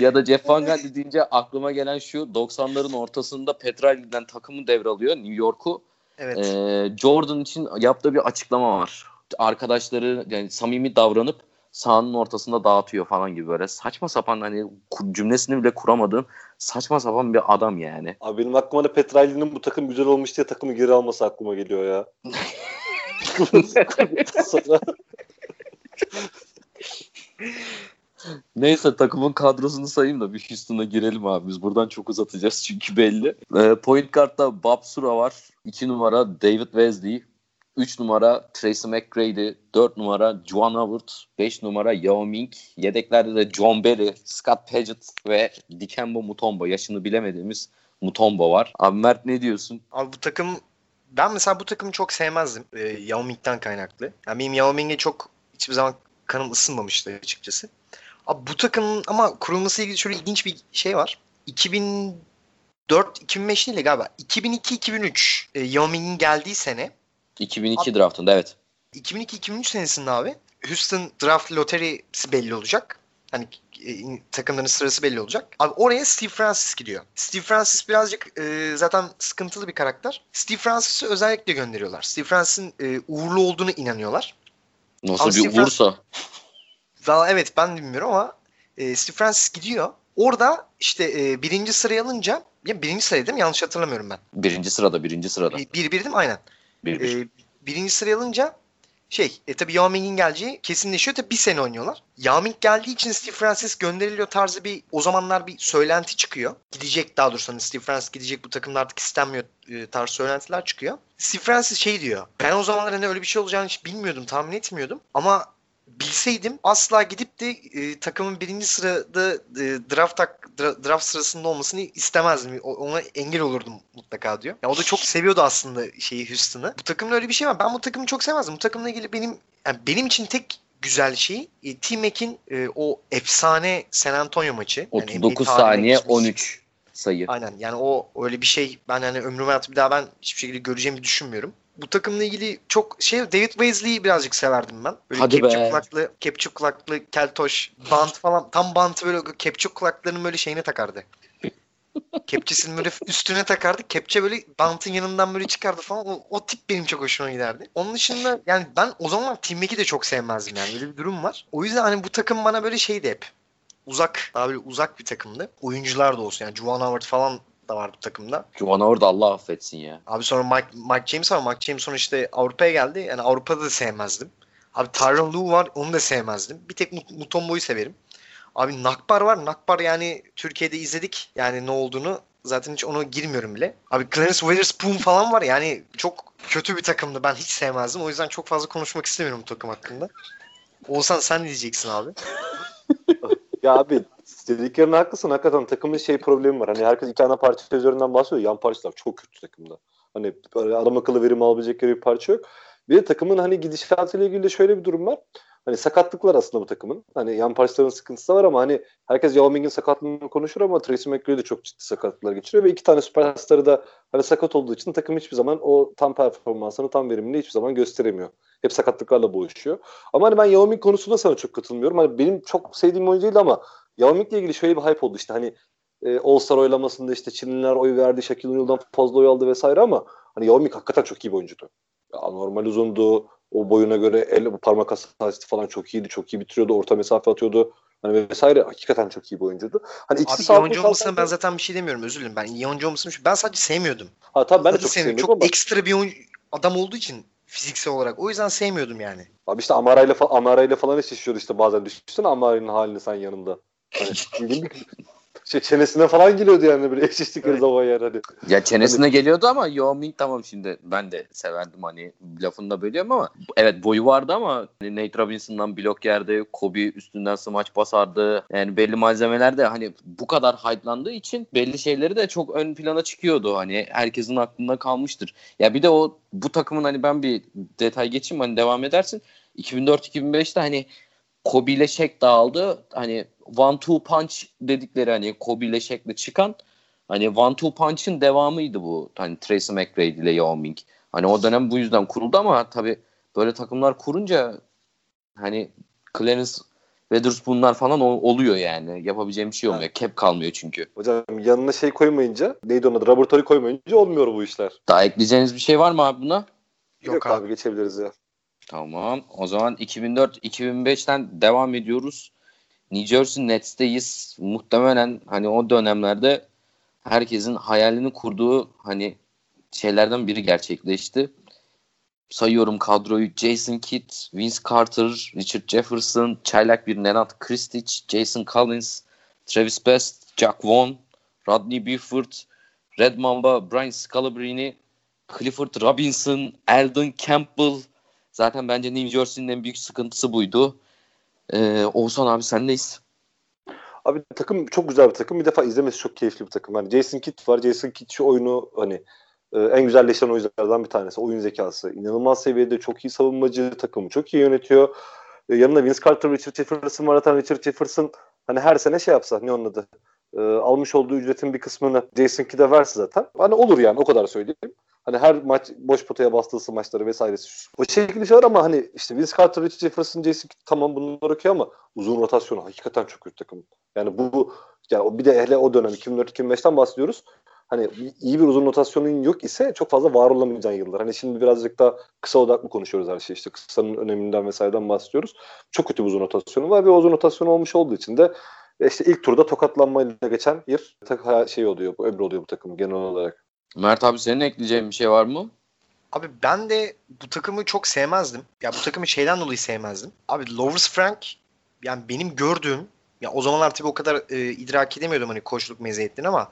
ya da Jeff Van Gundy deyince aklıma gelen şu 90'ların ortasında Petrali'den takımı devralıyor New York'u. Evet. Ee, Jordan için yaptığı bir açıklama var. Arkadaşları yani samimi davranıp sahanın ortasında dağıtıyor falan gibi böyle saçma sapan hani cümlesini bile kuramadığım saçma sapan bir adam yani. Abi benim aklıma da Petrali'nin bu takım güzel olmuş diye takımı geri alması aklıma geliyor ya. Sonra Neyse takımın kadrosunu sayayım da bir Houston'a girelim abi. Biz buradan çok uzatacağız çünkü belli. Ee, point guard'da Bob Sura var. 2 numara David Wesley. 3 numara Tracy McGrady. 4 numara Juan Howard. 5 numara Yao Ming. Yedeklerde de John Berry, Scott Paget ve Dikembe Mutombo. Yaşını bilemediğimiz Mutombo var. Abi Mert ne diyorsun? Abi bu takım ben mesela bu takımı çok sevmezdim. E, Yao Ming'den kaynaklı. Yani benim Yao Ming'e çok hiçbir zaman kanım ısınmamıştı açıkçası. Abi bu takımın ama kurulması ilgili şöyle ilginç bir şey var. 2004-2005 değil de galiba. 2002-2003 e, Yao Ming'in geldiği sene 2002 draftında evet. 2002-2003 senesinde abi Houston draft loterisi belli olacak. Hani e, takımların sırası belli olacak. Abi oraya Steve Francis gidiyor. Steve Francis birazcık e, zaten sıkıntılı bir karakter. Steve Francis'i özellikle gönderiyorlar. Steve Francis'in e, uğurlu olduğunu inanıyorlar. Nasıl Ama bir Steve uğursa. Valla evet ben bilmiyorum ama e, Steve Francis gidiyor. Orada işte e, birinci sırayı alınca ya birinci sırayı değil mi? Yanlış hatırlamıyorum ben. Birinci sırada birinci sırada. Bir, bir, bir değil mi? Aynen. Bir, bir. Ee, birinci sıraya alınca şey e, tabii Yao Ming'in geleceği kesinleşiyor. Tabii bir sene oynuyorlar. Yao Ming geldiği için Steve Francis gönderiliyor tarzı bir o zamanlar bir söylenti çıkıyor. Gidecek daha doğrusu hani Steve Francis gidecek bu takımda artık istenmiyor e, tarzı söylentiler çıkıyor. Steve Francis şey diyor. Ben o zamanlar hani öyle bir şey olacağını hiç bilmiyordum tahmin etmiyordum. Ama bilseydim asla gidip de e, takımın birinci sırada e, draft draft sırasında olmasını istemezdim. Ona engel olurdum mutlaka diyor. Ya o da çok seviyordu aslında şeyi Houston'ı. Bu takımda öyle bir şey var. Ben bu takımı çok sevmezdim. Bu takımla ilgili benim yani benim için tek güzel şey e, T-Mac'in e, o efsane San Antonio maçı. Yani 39 NBA tarihine saniye geçmiş. 13 sayı. Aynen yani o öyle bir şey ben yani ömrüm hayatı bir daha ben hiçbir şekilde göreceğimi düşünmüyorum. Bu takımla ilgili çok şey David Wesley'i birazcık severdim ben. Böyle Hadi kepçe be. kulaklı, kepçe kulaklı, keltoş, bant falan. Tam bantı böyle kepçe kulaklarının böyle şeyine takardı. Kepçesini böyle üstüne takardı. Kepçe böyle bantın yanından böyle çıkardı falan. O, o tip benim çok hoşuma giderdi. Onun dışında yani ben o zaman Team Mac'i de çok sevmezdim yani. Böyle bir durum var. O yüzden hani bu takım bana böyle şeydi hep. Uzak, daha böyle uzak bir takımdı. Oyuncular da olsun yani Juwan Howard falan da vardı bu takımda. Juwan Howard Allah affetsin ya. Abi sonra Mike, Mike James var. Mike James sonra işte Avrupa'ya geldi. Yani Avrupa'da da sevmezdim. Abi Tyron Lue var. Onu da sevmezdim. Bir tek Mut- Mutombo'yu severim. Abi Nakbar var. Nakbar yani Türkiye'de izledik. Yani ne olduğunu. Zaten hiç ona girmiyorum bile. Abi Clarence Witherspoon falan var. Yani çok kötü bir takımdı. Ben hiç sevmezdim. O yüzden çok fazla konuşmak istemiyorum bu takım hakkında. Oğuzhan sen ne diyeceksin abi? Ya abi dediklerine haklısın. Hakikaten takımın şey problemi var. Hani herkes iki ana parça üzerinden bahsediyor. Yan parçalar çok kötü takımda. Hani adam akıllı verim alabilecekleri bir parça yok. Bir de takımın hani gidişatıyla ilgili de şöyle bir durum var. Hani sakatlık var aslında bu takımın. Hani yan parçaların sıkıntısı var ama hani herkes Yao Ming'in sakatlığını konuşur ama Tracy McGrady de çok ciddi sakatlıklar geçiriyor ve iki tane süperstarı da hani sakat olduğu için takım hiçbir zaman o tam performansını tam verimini hiçbir zaman gösteremiyor. Hep sakatlıklarla boğuşuyor. Ama hani ben Yao Ming konusunda sana çok katılmıyorum. Hani benim çok sevdiğim oyuncu değil ama Yao Ming'le ilgili şöyle bir hype oldu işte hani e, All-Star oylamasında işte Çinliler oy verdi, Shaquille O'Neal'dan fazla oy aldı vesaire ama hani Yao Ming hakikaten çok iyi bir oyuncuydu. Ya, normal uzundu, o boyuna göre el parmak hassasiyeti falan çok iyiydi, çok iyi bitiriyordu, orta mesafe atıyordu. Hani vesaire hakikaten çok iyi bir oyuncuydu. Hani ikisi Abi olmasına kalsaydı- ben zaten bir şey demiyorum özür dilerim. Ben oyuncu olmasını ben sadece sevmiyordum. Ha tabii ben de çok sevmiyorum Çok ama ekstra bir oyuncu, adam olduğu için fiziksel olarak. O yüzden sevmiyordum yani. abi işte Amara'yla fa- Amara'yla falan eşleşiyordu işte bazen düşünsene Amara'nın halini sen yanında. Hani şey çenesine falan geliyordu yani böyle eşleştikleri Evet. zaman yani hani. Ya çenesine geliyordu ama Yao Ming tamam şimdi ben de severdim hani lafını da bölüyorum ama evet boyu vardı ama hani Nate Robinson'dan blok yerdi, Kobe üstünden smaç basardı. Yani belli malzemeler de hani bu kadar hype'landığı için belli şeyleri de çok ön plana çıkıyordu. Hani herkesin aklında kalmıştır. Ya bir de o bu takımın hani ben bir detay geçeyim hani devam edersin. 2004-2005'te hani Kobe ile Shaq dağıldı. Hani one two punch dedikleri hani Kobe ile Shaq'le çıkan Hani One Two Punch'ın devamıydı bu. Hani Tracy McGrady ile Yao Ming. Hani o dönem bu yüzden kuruldu ama tabii böyle takımlar kurunca hani Clarence Witherspoon'lar falan ol- oluyor yani. Yapabileceğim bir şey olmuyor. Cap kalmıyor çünkü. Hocam yanına şey koymayınca neydi onun adı laboratuvarı koymayınca olmuyor bu işler. Daha ekleyeceğiniz bir şey var mı abi buna? Yok, abi. geçebiliriz ya. Tamam. O zaman 2004-2005'ten devam ediyoruz. New Jersey Nets'teyiz. Muhtemelen hani o dönemlerde herkesin hayalini kurduğu hani şeylerden biri gerçekleşti. Sayıyorum kadroyu. Jason Kidd, Vince Carter, Richard Jefferson, çaylak bir Nenad Kristic, Jason Collins, Travis Best, Jack Vaughn, Rodney Buford, Red Mamba, Brian Scalabrine, Clifford Robinson, Eldon Campbell, Zaten bence New Jersey'nin en büyük sıkıntısı buydu. Ee, Oğuzhan abi sendeyiz. Abi takım çok güzel bir takım. Bir defa izlemesi çok keyifli bir takım. Hani Jason Kidd var. Jason Kidd şu oyunu hani e, en güzelleşen oyunculardan bir tanesi. Oyun zekası. inanılmaz seviyede çok iyi savunmacı. Takımı çok iyi yönetiyor. E, yanında Vince Carter, Richard Jefferson var. Zaten Richard Jefferson hani her sene şey yapsa ne onun adı? E, almış olduğu ücretin bir kısmını Jason Kidd'e verse zaten. Hani olur yani o kadar söyleyeyim. Hani her maç boş potaya bastığı maçları vesairesi. O şekilde şeyler ama hani işte Vince Carter, Richard Jefferson, Jason tamam bunlar okey ama uzun rotasyonu hakikaten çok kötü takım. Yani bu yani bir de hele o dönem 2004-2005'ten bahsediyoruz. Hani iyi bir uzun rotasyonun yok ise çok fazla var olamayacağın yıllar. Hani şimdi birazcık daha kısa odaklı konuşuyoruz her şey. İşte kısanın öneminden vesaireden bahsediyoruz. Çok kötü bir uzun rotasyonu var ve uzun rotasyon olmuş olduğu için de e, işte ilk turda tokatlanmayla geçen bir şey oluyor, bu ömrü oluyor bu takım genel olarak. Mert abi senin ekleyeceğin bir şey var mı? Abi ben de bu takımı çok sevmezdim. Ya bu takımı şeyden dolayı sevmezdim. Abi Lovers Frank yani benim gördüğüm ya o zamanlar tabii o kadar e, idrak edemiyordum hani koçluk meziyetlerini ama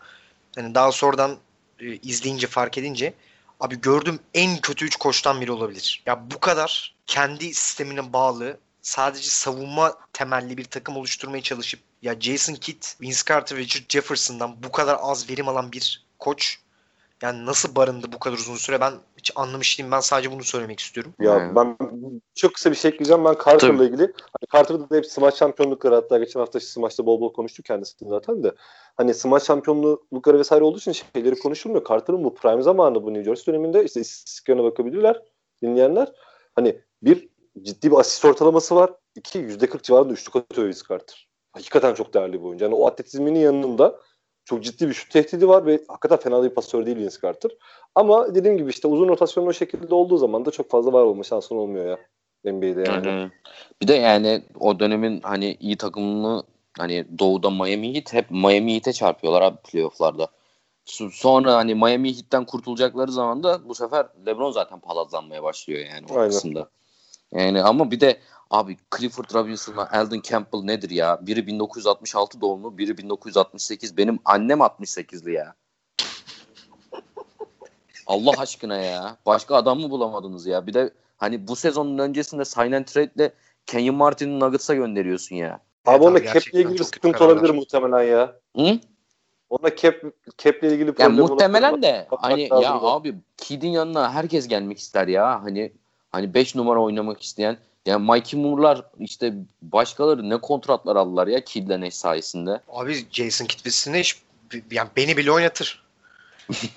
hani daha sonradan e, izleyince fark edince abi gördüğüm en kötü üç koçtan biri olabilir. Ya bu kadar kendi sistemine bağlı sadece savunma temelli bir takım oluşturmaya çalışıp ya Jason Kidd, Vince Carter ve Richard Jefferson'dan bu kadar az verim alan bir koç yani nasıl barındı bu kadar uzun süre ben hiç anlamış değilim. Ben sadece bunu söylemek istiyorum. Ya Evet. ben çok kısa bir şey ekleyeceğim. Ben Carter'la ilgili. Hani Carter'da da hep smaç şampiyonlukları hatta geçen hafta smaçta bol bol konuştuk kendisini zaten de. Hani smaç şampiyonlukları vesaire olduğu için şeyleri konuşulmuyor. Carter'ın bu prime zamanı bu New Jersey döneminde işte istatistiklerine bakabilirler dinleyenler. Hani bir ciddi bir asist ortalaması var. İki yüzde kırk civarında üçlük atıyor Vince Carter. Hakikaten çok değerli bir oyuncu. Yani o atletizminin yanında çok ciddi bir şut tehdidi var ve hakikaten fena bir pasör değil Vince Carter. Ama dediğim gibi işte uzun rotasyonun o şekilde olduğu zaman da çok fazla var olma şansın olmuyor ya NBA'de yani. Hı hı. Bir de yani o dönemin hani iyi takımını hani doğuda Miami Heat hep Miami Heat'e çarpıyorlar abi playofflarda. Sonra hani Miami Heat'ten kurtulacakları zaman da bu sefer LeBron zaten palazlanmaya başlıyor yani o Aynen. kısımda. Yani ama bir de abi Clifford Robinson'la Eldon Campbell nedir ya? Biri 1966 doğumlu, biri 1968. Benim annem 68'li ya. Allah aşkına ya. Başka adam mı bulamadınız ya? Bir de hani bu sezonun öncesinde sign and trade'le Kenyon Martin'i Nuggets'a gönderiyorsun ya. Abi Evet abi, cap'le ilgili bir sıkıntı olabilir muhtemelen ya. Hı? Onda cap cap'le ilgili Yani problem muhtemelen olabilir. de Bakmak hani ya da. abi Kid'in yanına herkes gelmek ister ya. Hani hani 5 numara oynamak isteyen yani Mikey Moore'lar işte başkaları ne kontratlar aldılar ya Kid'le sayesinde. Abi Jason Kidd bizsine hiç yani beni bile oynatır.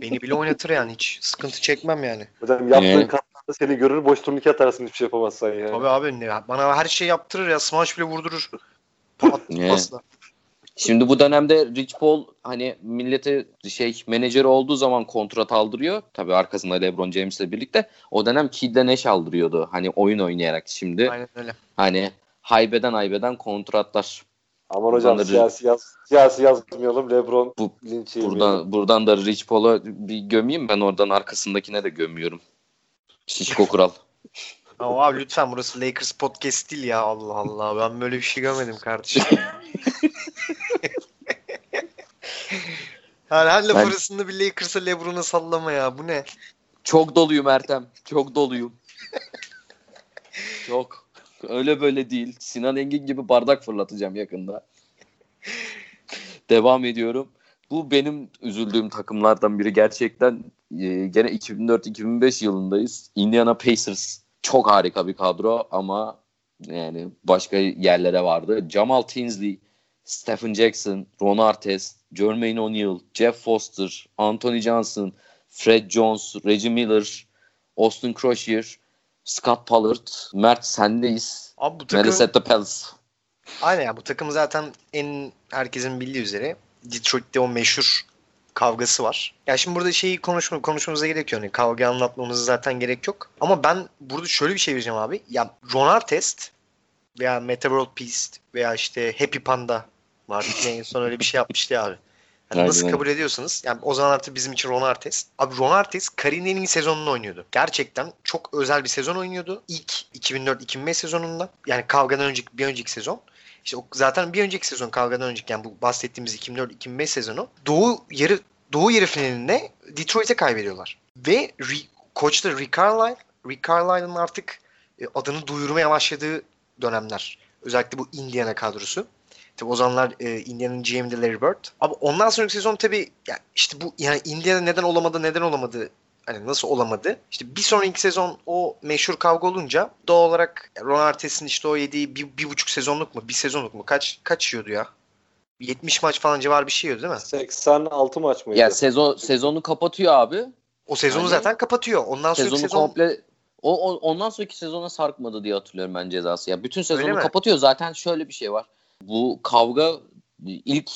beni bile oynatır yani hiç sıkıntı çekmem yani. Hocam yaptığın Yani. katkıda seni görür boş turnike atarsın hiçbir şey yapamazsan yani. Tabii abi ne, bana her şey yaptırır ya smash bile vurdurur. Pat, Ne? pasla. Şimdi bu dönemde Rich Paul hani millete şey menajeri olduğu zaman kontrat aldırıyor. Tabii arkasında LeBron James'le birlikte. O dönem Kid'le Nash aldırıyordu. Hani oyun oynayarak şimdi. Aynen öyle. Hani haybeden haybeden kontratlar. Aman hocam Buradan da- siyasi yaz siyasi yazmayalım. LeBron Bu- linç. Buradan buradan da Rich Paul'a bir gömeyim ben oradan arkasındakine de gömüyorum. Şişko Kural. Ama abi lütfen burası Lakers podcast değil ya Allah Allah. Ben böyle bir şey görmedim kardeşim. yani her laf Ben- arasında bir Lakers'a Lebron'a sallama ya. Bu ne? Çok doluyum Ertem. Çok doluyum. Çok. Öyle böyle değil. Sinan Engin gibi bardak fırlatacağım yakında. Devam ediyorum. Bu benim üzüldüğüm takımlardan biri. Gerçekten e, gene 2004-2005 yılındayız. Indiana Pacers çok harika bir kadro ama yani başka yerlere vardı. Jamal Tinsley, Stephen Jackson, Ron Artest, Jermaine O'Neal, Jeff Foster, Anthony Johnson, Fred Jones, Reggie Miller, Austin Croshier, Scott Pollard, Mert sendeyiz. Abi bu takım Minnesota Pels. aynen ya bu takım zaten en herkesin bildiği üzere Detroit'te o meşhur kavgası var. Ya şimdi burada şeyi konuşma, konuşmamıza gerek yok. Yani kavga anlatmamıza zaten gerek yok. Ama ben burada şöyle bir şey vereceğim abi. Ya Ron Artest veya Meta World Peace veya işte Happy Panda var. en son öyle bir şey yapmıştı ya abi. Yani nasıl kabul ediyorsanız yani o zaman artık bizim için Ron Artest. Abi Ron en iyi sezonunu oynuyordu. Gerçekten çok özel bir sezon oynuyordu. İlk 2004-2005 sezonunda. Yani kavgadan önceki bir önceki sezon. İşte o zaten bir önceki sezon kavgadan önceki yani bu bahsettiğimiz 2004-2005 sezonu Doğu yarı Doğu yarı finalinde Detroit'e kaybediyorlar. Ve Re- koç da Rick Carlisle, Rick Carlisle'ın artık e, adını duyurmaya başladığı dönemler. Özellikle bu Indiana kadrosu. Tabii o zamanlar e, Indiana'nın GM'de Larry Bird. Abi ondan sonraki sezon tabii ya işte bu yani Indiana neden olamadı neden olamadı hani nasıl olamadı? İşte bir sonraki sezon o meşhur kavga olunca doğal olarak Ron Artest'in işte o yediği bir, bir buçuk sezonluk mu bir sezonluk mu kaç kaç yiyordu ya? 70 maç falan civarı bir şey yiyordu değil mi? 86 maç mıydı? Ya sezon sezonu kapatıyor abi. O sezonu Yani- zaten kapatıyor. Ondan sonraki Sezonu sezon komple o, o- ondan sonraki sezona sarkmadı diye hatırlıyorum ben cezası. Ya bütün sezonu kapatıyor. Zaten şöyle bir şey var. Bu kavga ilk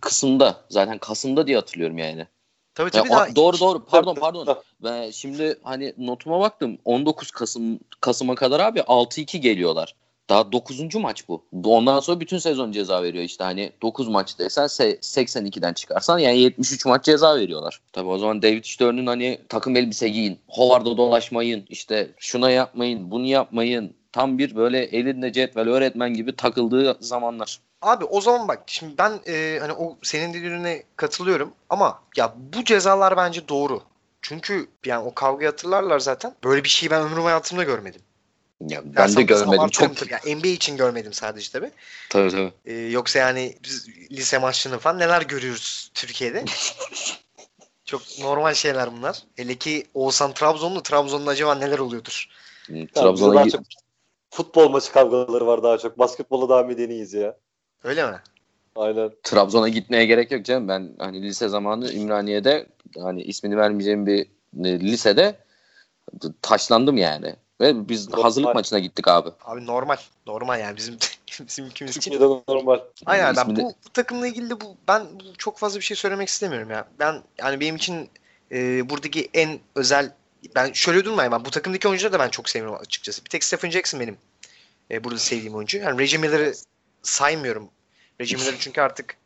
kısımda zaten Kasım'da diye hatırlıyorum yani. tabii Ya, tabii o- daha doğru doğru pardon pardon. Ve şimdi hani notuma baktım 19 Kasım Kasım'a kadar abi 6-2 geliyorlar. Daha 9. maç bu. Ondan sonra bütün sezon ceza veriyor işte hani 9 maç desen se- 82'den çıkarsan yani 73 maç ceza veriyorlar. Tabii o zaman David Stern'ın hani takım elbise giyin, Howard'a dolaşmayın, işte şuna yapmayın, bunu yapmayın. Tam bir böyle elinde cetvel öğretmen gibi takıldığı zamanlar. Abi o zaman bak şimdi ben e, hani o senin dediğine katılıyorum ama ya bu cezalar bence doğru. Çünkü yani o kavgayı hatırlarlar zaten. Böyle bir şeyi ben ömrüm hayatımda görmedim. Ya ben Dersem de görmedim çok. Yani NBA için görmedim sadece tabii. Tabii tabii. E, yoksa yani biz lise maçlarını falan neler görüyoruz Türkiye'de. Çok normal şeyler bunlar. Hele ki Oğuzhan Trabzonlu. Trabzon'da acaba neler oluyordur? Hmm, Trabzon'a çok futbol maçı kavgaları var daha çok. Basketbola daha medeniyiz ya. Öyle mi? Aynen. Trabzon'a gitmeye gerek yok canım. Ben hani lise zamanı Ümraniye'de hani ismini vermeyeceğim bir e, lisede taşlandım yani. Ve biz Normal. hazırlık maçına gittik abi. Abi normal. Normal yani bizim bizim ülkemiz için. Türkiye'de normal. Aynen ben İsmini- bu, bu takımla ilgili de bu ben bu- çok fazla bir şey söylemek istemiyorum ya. Ben yani benim için e, buradaki en özel ben şöyle durmayayım ben bu takımdaki oyuncuları da ben çok sevmiyorum açıkçası. Bir tek Stephen Jackson benim e, burada sevdiğim oyuncu. Yani Reggie Miller'ı saymıyorum. Reggie Miller'ı çünkü artık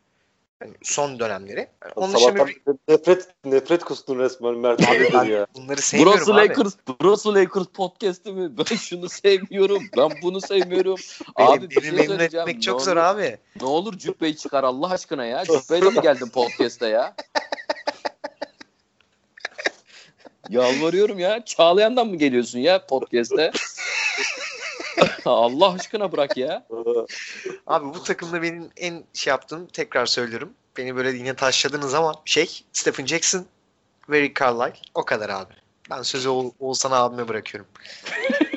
Hani son dönemleri. Yani onun Sabahtan bir- nefret nefret kustun resmen Mert Abi ya. bunları sevmiyorum Burası abi. Lakers, burası Lakers podcast'i mi? Ben şunu sevmiyorum. Ben bunu sevmiyorum. Abi bir beni şey memnun etmek çok zor abi. Ne olur Cübbe'yi çıkar Allah aşkına ya. Cübbe'yle mi geldin podcast'e ya? Yalvarıyorum ya. Çağlayan'dan mı geliyorsun ya podcast'e? Allah aşkına bırak ya. Abi bu takımda benim en şey yaptığım tekrar söylüyorum. Beni böyle yine taşladığınız zaman şey Stephen Jackson ve Rick Carlisle o kadar abi. Ben sözü Oğ- Oğuzhan abime bırakıyorum.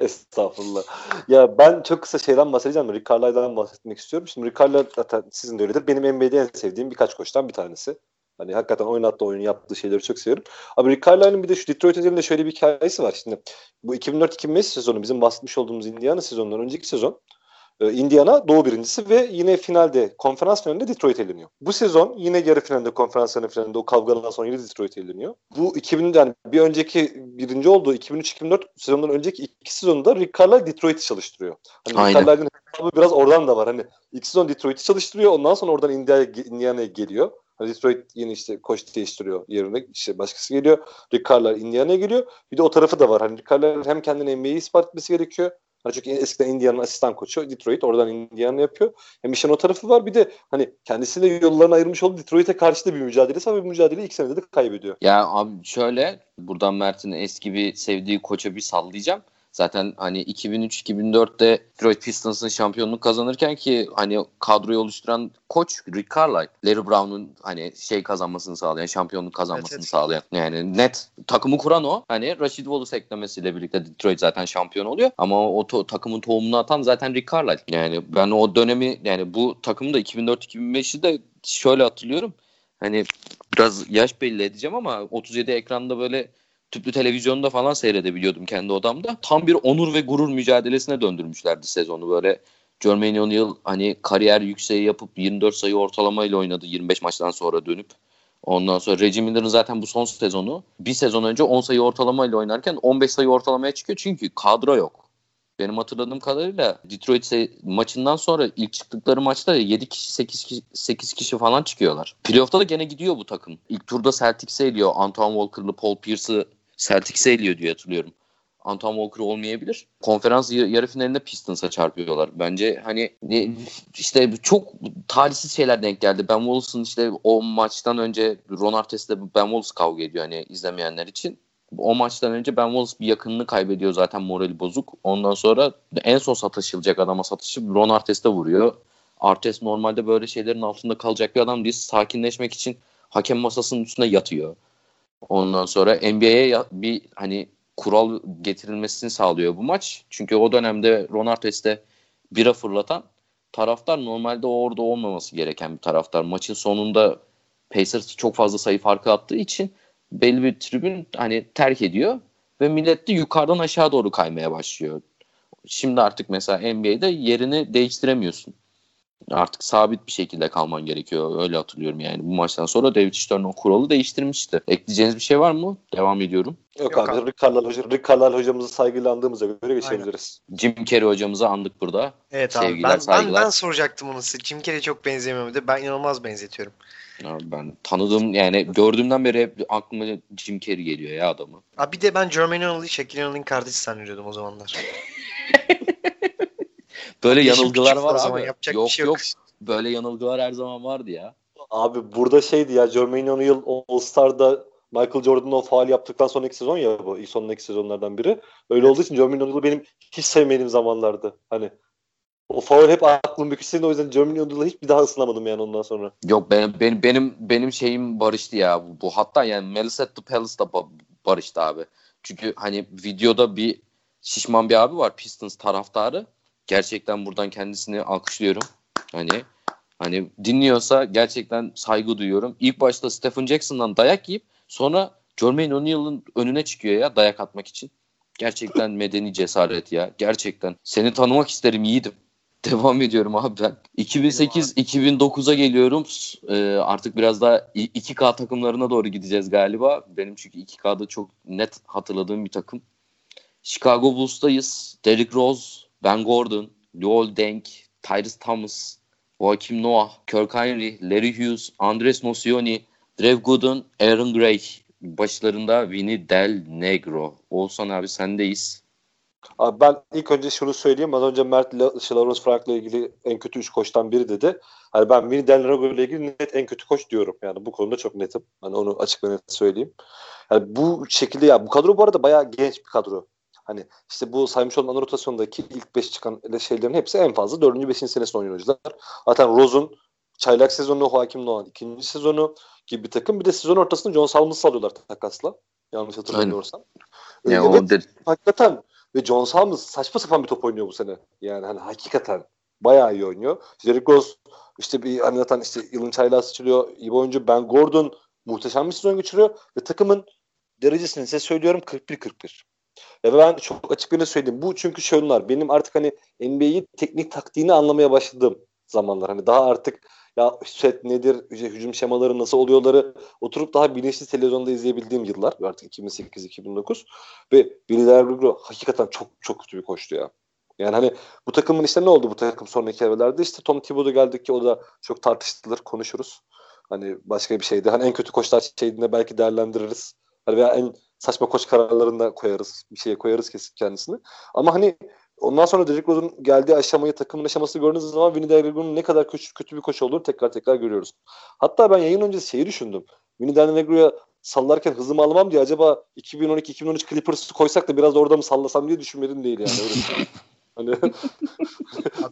Estağfurullah. Ya ben çok kısa şeyden bahsedeceğim. Rick Carlisle'dan bahsetmek istiyorum. Şimdi Rick Carlisle zaten sizin de öyledir. Benim NBA'de en sevdiğim birkaç koçtan bir tanesi. Hani hakikaten oynattığı oyunu yaptığı şeyleri çok seviyorum. Abi Rick Carlisle'ın bir de şu Detroit özelinde şöyle bir hikayesi var. Şimdi bu 2004-2005 sezonu bizim bahsetmiş olduğumuz Indiana sezonundan önceki sezon. e, Indiana doğu birincisi ve yine finalde konferans finalinde Detroit eleniyor. Bu sezon yine yarı finalde konferans finalinde o kavgadan sonra yine Detroit eleniyor. Bu 2000 yani bir önceki birinci olduğu 2003-2004 sezonundan önceki iki sezonunda Rick Carlisle Detroit'i çalıştırıyor. Hani Aynen. Rick Carlisle'ın hesabı biraz oradan da var. Hani ilk sezon Detroit'i çalıştırıyor. Ondan sonra oradan Indiana'ya, Indiana'ya geliyor. Detroit yeni işte koç değiştiriyor yerine işte başkası geliyor. Rick Carlisle Indiana'ya geliyor. Bir de o tarafı da var. Hani Rick Carlisle hem kendini NBA'yi ispat etmesi gerekiyor. Hani çünkü eskiden Indiana'nın asistan koçu Detroit oradan Indiana yapıyor. Hem işin o tarafı var. Bir de hani kendisiyle yollarını ayırmış olduğu Detroit'e karşı da bir mücadelesi ve bu mücadeleyi ilk senede de kaybediyor. Ya abi şöyle buradan Mert'in eski bir sevdiği koça bir sallayacağım. Zaten hani 2003-2004'te Detroit Pistons'ın şampiyonluk kazanırken ki hani kadroyu oluşturan koç Rick Carlisle. Larry Brown'un hani şey kazanmasını sağlayan, şampiyonluk kazanmasını Evet, evet. sağlayan. Yani net takımı kuran o. Hani Rashid Wallace eklemesiyle birlikte Detroit zaten şampiyon oluyor. Ama o to- takımın tohumunu atan zaten Rick Carlisle. Yani ben o dönemi yani bu takımı da 2004-2005'i de şöyle hatırlıyorum. Hani biraz yaş belli edeceğim ama 37 ekranda böyle tüplü televizyonda falan seyredebiliyordum kendi odamda. Tam bir onur ve gurur mücadelesine döndürmüşlerdi sezonu böyle. Jermaine O'Neal hani kariyer yükseği yapıp 24 sayı ortalamayla oynadı 25 maçtan sonra dönüp. Ondan sonra Reggie Miller'ın zaten bu son sezonu bir sezon önce 10 sayı ortalamayla oynarken 15 sayı ortalamaya çıkıyor çünkü kadro yok. Benim hatırladığım kadarıyla Detroit maçından sonra ilk çıktıkları maçta 7 kişi 8 kişi 8 kişi falan çıkıyorlar. Playoff'ta da gene gidiyor bu takım. İlk turda Celtics'e eliyor. Antoine Walker'lı Paul Pierce'ı Celtics'e eliyor diye hatırlıyorum. Antoine Walker olmayabilir. Konferans yarı finalinde Pistons'a çarpıyorlar. Bence hani işte çok talihsiz şeyler denk geldi. Ben Wallace'ın işte o maçtan önce Ron Artest'le Ben Wallace kavga ediyor hani izlemeyenler için. O maçtan önce Ben Wallace bir yakınını kaybediyor zaten morali bozuk. Ondan sonra en son satışılacak adama satışıp Ron Artest'e vuruyor. Artest normalde böyle şeylerin altında kalacak bir adam değil. Sakinleşmek için hakem masasının üstüne yatıyor. Ondan sonra NBA'ye bir hani kural getirilmesini sağlıyor bu maç. Çünkü o dönemde Ron Artest'e bira fırlatan taraftar normalde orada olmaması gereken bir taraftar. Maçın sonunda Pacers çok fazla sayı farkı attığı için belli bir tribün hani terk ediyor ve millet de yukarıdan aşağı doğru kaymaya başlıyor. Şimdi artık mesela NBA'de yerini değiştiremiyorsun. Artık sabit bir şekilde kalman gerekiyor. Öyle hatırlıyorum yani. Bu maçtan sonra David Stern o kuralı değiştirmişti. Ekleyeceğiniz bir şey var mı? Devam ediyorum. Yok, Yok abi, abi. Rick Carlisle, hoca, Rick Carlisle hocamızı saygıyla andığımıza göre geçebiliriz. Jim Carrey hocamızı andık burada. Evet abi Sevgiler, ben, ben, saygılar. ben soracaktım onu size. Jim Carrey çok benzemiyor de ben inanılmaz benzetiyorum. Abi ben tanıdığım yani gördüğümden beri hep aklıma Jim Carrey geliyor ya adamı. Abi bir de ben Jermaine O'Neal'ı Shaquille O'Neal'in kardeşi zannediyordum o zamanlar. Böyle Yaşım yanılgılar var o zaman, abi. yapacak yok bir şey yok. yok. Böyle yanılgılar her zaman vardı ya. Abi burada şeydi ya Jermaine O'Neal All-Star'da Michael Jordan'ın o faal yaptıktan sonraki sezon ya bu. ilk sonraki sezonlardan biri. Öyle olduğu için Jermaine O'Neal'ı benim hiç sevmediğim zamanlardı. Hani o faul hep aklım bükülseydi o yüzden Jermaine O'Neal'ı hiç bir daha ısınamadım yani ondan sonra. Yok benim benim benim benim şeyim barıştı ya bu, bu. hatta yani Malice at the Palace da ba- barıştı abi. Çünkü hani videoda bir şişman bir abi var Pistons taraftarı. Gerçekten buradan kendisini alkışlıyorum. Hani hani dinliyorsa gerçekten saygı duyuyorum. İlk başta Stephen Jackson'dan dayak yiyip sonra Jermaine O'Neal'ın önüne çıkıyor ya dayak atmak için. Gerçekten medeni cesaret ya. Gerçekten. Seni tanımak isterim yiğidim. Devam ediyorum abi ben. 2008-2009'a geliyorum. Ee, artık biraz daha i- 2K takımlarına doğru gideceğiz galiba. Benim çünkü 2K'da çok net hatırladığım bir takım. Chicago Bulls'tayız. Derrick Rose, Ben Gordon, Luol Deng, Tyrese Thomas, Joakim Noah, Kirk Henry, Larry Hughes, Andres Nocioni, Drew Gooden, Aaron Gray. Başlarında Vinny Del Negro. Olsan abi sendeyiz. Abi ben ilk önce şunu söyleyeyim. Az önce Mert Lawrence Frank'la ilgili en kötü 3 koçtan biri dedi. Hani ben Vinny Del Negro ile ilgili net en kötü koç diyorum. Yani bu konuda çok netim. Hani onu açık ve net söyleyeyim. Yani bu şekilde ya bu kadro bu arada bayağı genç bir kadro. Hani işte bu saymış olan rotasyondaki ilk 5 çıkan şeylerin hepsi en fazla 4. 5. senesinde oynayan oyuncular. Zaten Rose'un çaylak sezonu Hakim Noğan ikinci sezonu gibi bir takım. Bir de sezon ortasında John Salmons'ı alıyorlar takasla. Yanlış hatırlamıyorsam. Ya evet, o de... hakikaten ve John Salmons saçma sapan bir top oynuyor bu sene. Yani hani hakikaten bayağı iyi oynuyor. Derrick Rose işte bir hani zaten işte yılın çaylağı sıçrıyor. İyi bir oyuncu. Ben Gordon muhteşem bir sezon geçiriyor ve takımın derecesini size söylüyorum 41-41. Ve ben çok açık bir söyleyeyim. Bu çünkü şunlar. Benim artık hani NBA'yi teknik taktiğini anlamaya başladığım zamanlar. Hani daha artık ya set nedir, hücum şemaları nasıl oluyorları oturup daha bilinçli televizyonda izleyebildiğim yıllar. Artık 2008-2009 ve Billy Derbrugro hakikaten çok çok kötü bir koştu ya. Yani hani bu takımın işte ne oldu bu takım sonraki evrelerde? İşte Tom Thibodeau geldik ki o da çok tartışılır, konuşuruz. Hani başka bir şeydi. Hani en kötü koçlar şeyinde belki değerlendiririz. Hani veya en saçma koç kararlarını da koyarız. Bir şeye koyarız kesin kendisini. Ama hani ondan sonra Derrick Rose'un geldiği aşamayı, takımın aşamasını gördüğünüz zaman Vinny Delgrego'nun ne kadar kötü, kötü bir koç olduğunu tekrar tekrar görüyoruz. Hatta ben yayın öncesi şeyi düşündüm. Vinny Delgrego'ya sallarken hızımı alamam diye acaba 2012-2013 Clippers'ı koysak da biraz da orada mı sallasam diye düşünmedim değil yani. Öyle Hani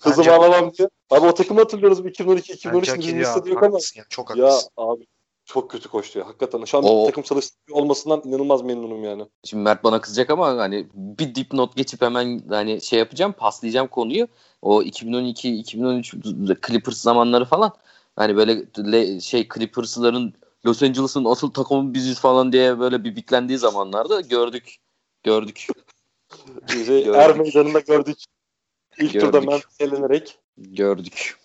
hızımı alamam diye. Abi o takımı hatırlıyoruz 2012-2013 bizim listede yok ama. Yani, çok haklısın. Ya abi çok kötü koştu ya. Hakikaten şu an o... takım çalıştığı olmasından inanılmaz memnunum yani. Şimdi Mert bana kızacak ama hani bir dipnot geçip hemen hani şey yapacağım, paslayacağım konuyu. O 2012-2013 Clippers zamanları falan hani böyle şey Clippers'ların Los Angeles'ın asıl takımı biziz falan diye böyle bir bitlendiği zamanlarda gördük. Gördük. şey, er meydanında gördük. İlk gördük. turda Memphis elenerek. Gördük.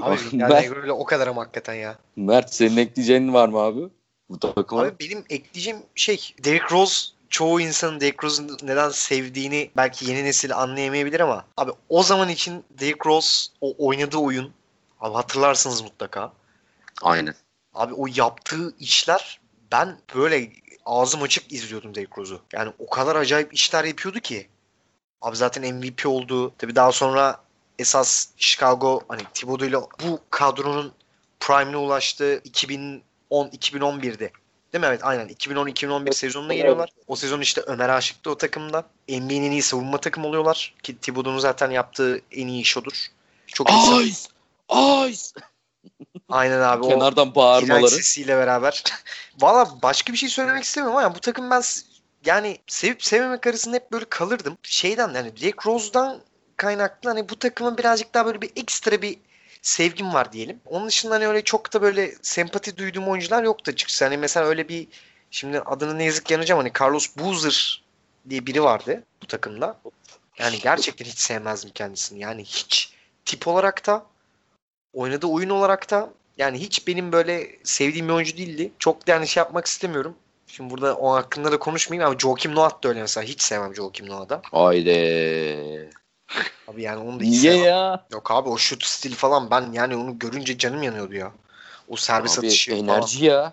Abi yani Mert, böyle o kadar ama hakikaten ya. Mert senin ekleyeceğin var mı abi? Bu takıma. Abi benim ekleyeceğim şey Derrick Rose çoğu insanın Derrick Rose'un neden sevdiğini belki yeni nesil anlayamayabilir ama abi o zaman için Derrick Rose o oynadığı oyun abi hatırlarsınız mutlaka. Aynen. Abi o yaptığı işler ben böyle ağzım açık izliyordum Derrick Rose'u. Yani o kadar acayip işler yapıyordu ki. Abi zaten MVP oldu. Tabi daha sonra esas Chicago hani Thibodeau ile bu kadronun prime'ine ulaştığı 2010-2011'de. Değil mi? Evet aynen. 2010-2011 sezonuna geliyorlar. O sezon işte Ömer Aşık'tı o takımda. NBA'nin en iyi savunma takım oluyorlar. Ki Thibodeau'nun zaten yaptığı en iyi iş odur. Çok iyi. Ice! Ice! Aynen abi. Kenardan bağırmaları. sesiyle beraber. Valla başka bir şey söylemek istemiyorum ama bu takım ben yani sevip sevmemek arasında hep böyle kalırdım. Şeyden yani Derek Rose'dan kaynaklı hani bu takımın birazcık daha böyle bir ekstra bir sevgim var diyelim. Onun dışında hani öyle çok da böyle sempati duyduğum oyuncular yoktu açıkçası. Hani mesela öyle bir şimdi adını ne yazık yanacağım hani Carlos Boozer diye biri vardı bu takımda. Yani gerçekten hiç sevmezdim kendisini. Yani hiç tip olarak da oynadığı oyun olarak da yani hiç benim böyle sevdiğim bir oyuncu değildi. Çok da yani şey yapmak istemiyorum. Şimdi burada o hakkında da konuşmayayım ama Joakim Noah da öyle mesela. Hiç sevmem Joakim Noah'da. Haydi. Abi yani onu da hiç Niye sevmem. ya? Yok abi o şut stil falan ben yani onu görünce canım yanıyordu ya. O servis abi, atışı enerji falan. ya.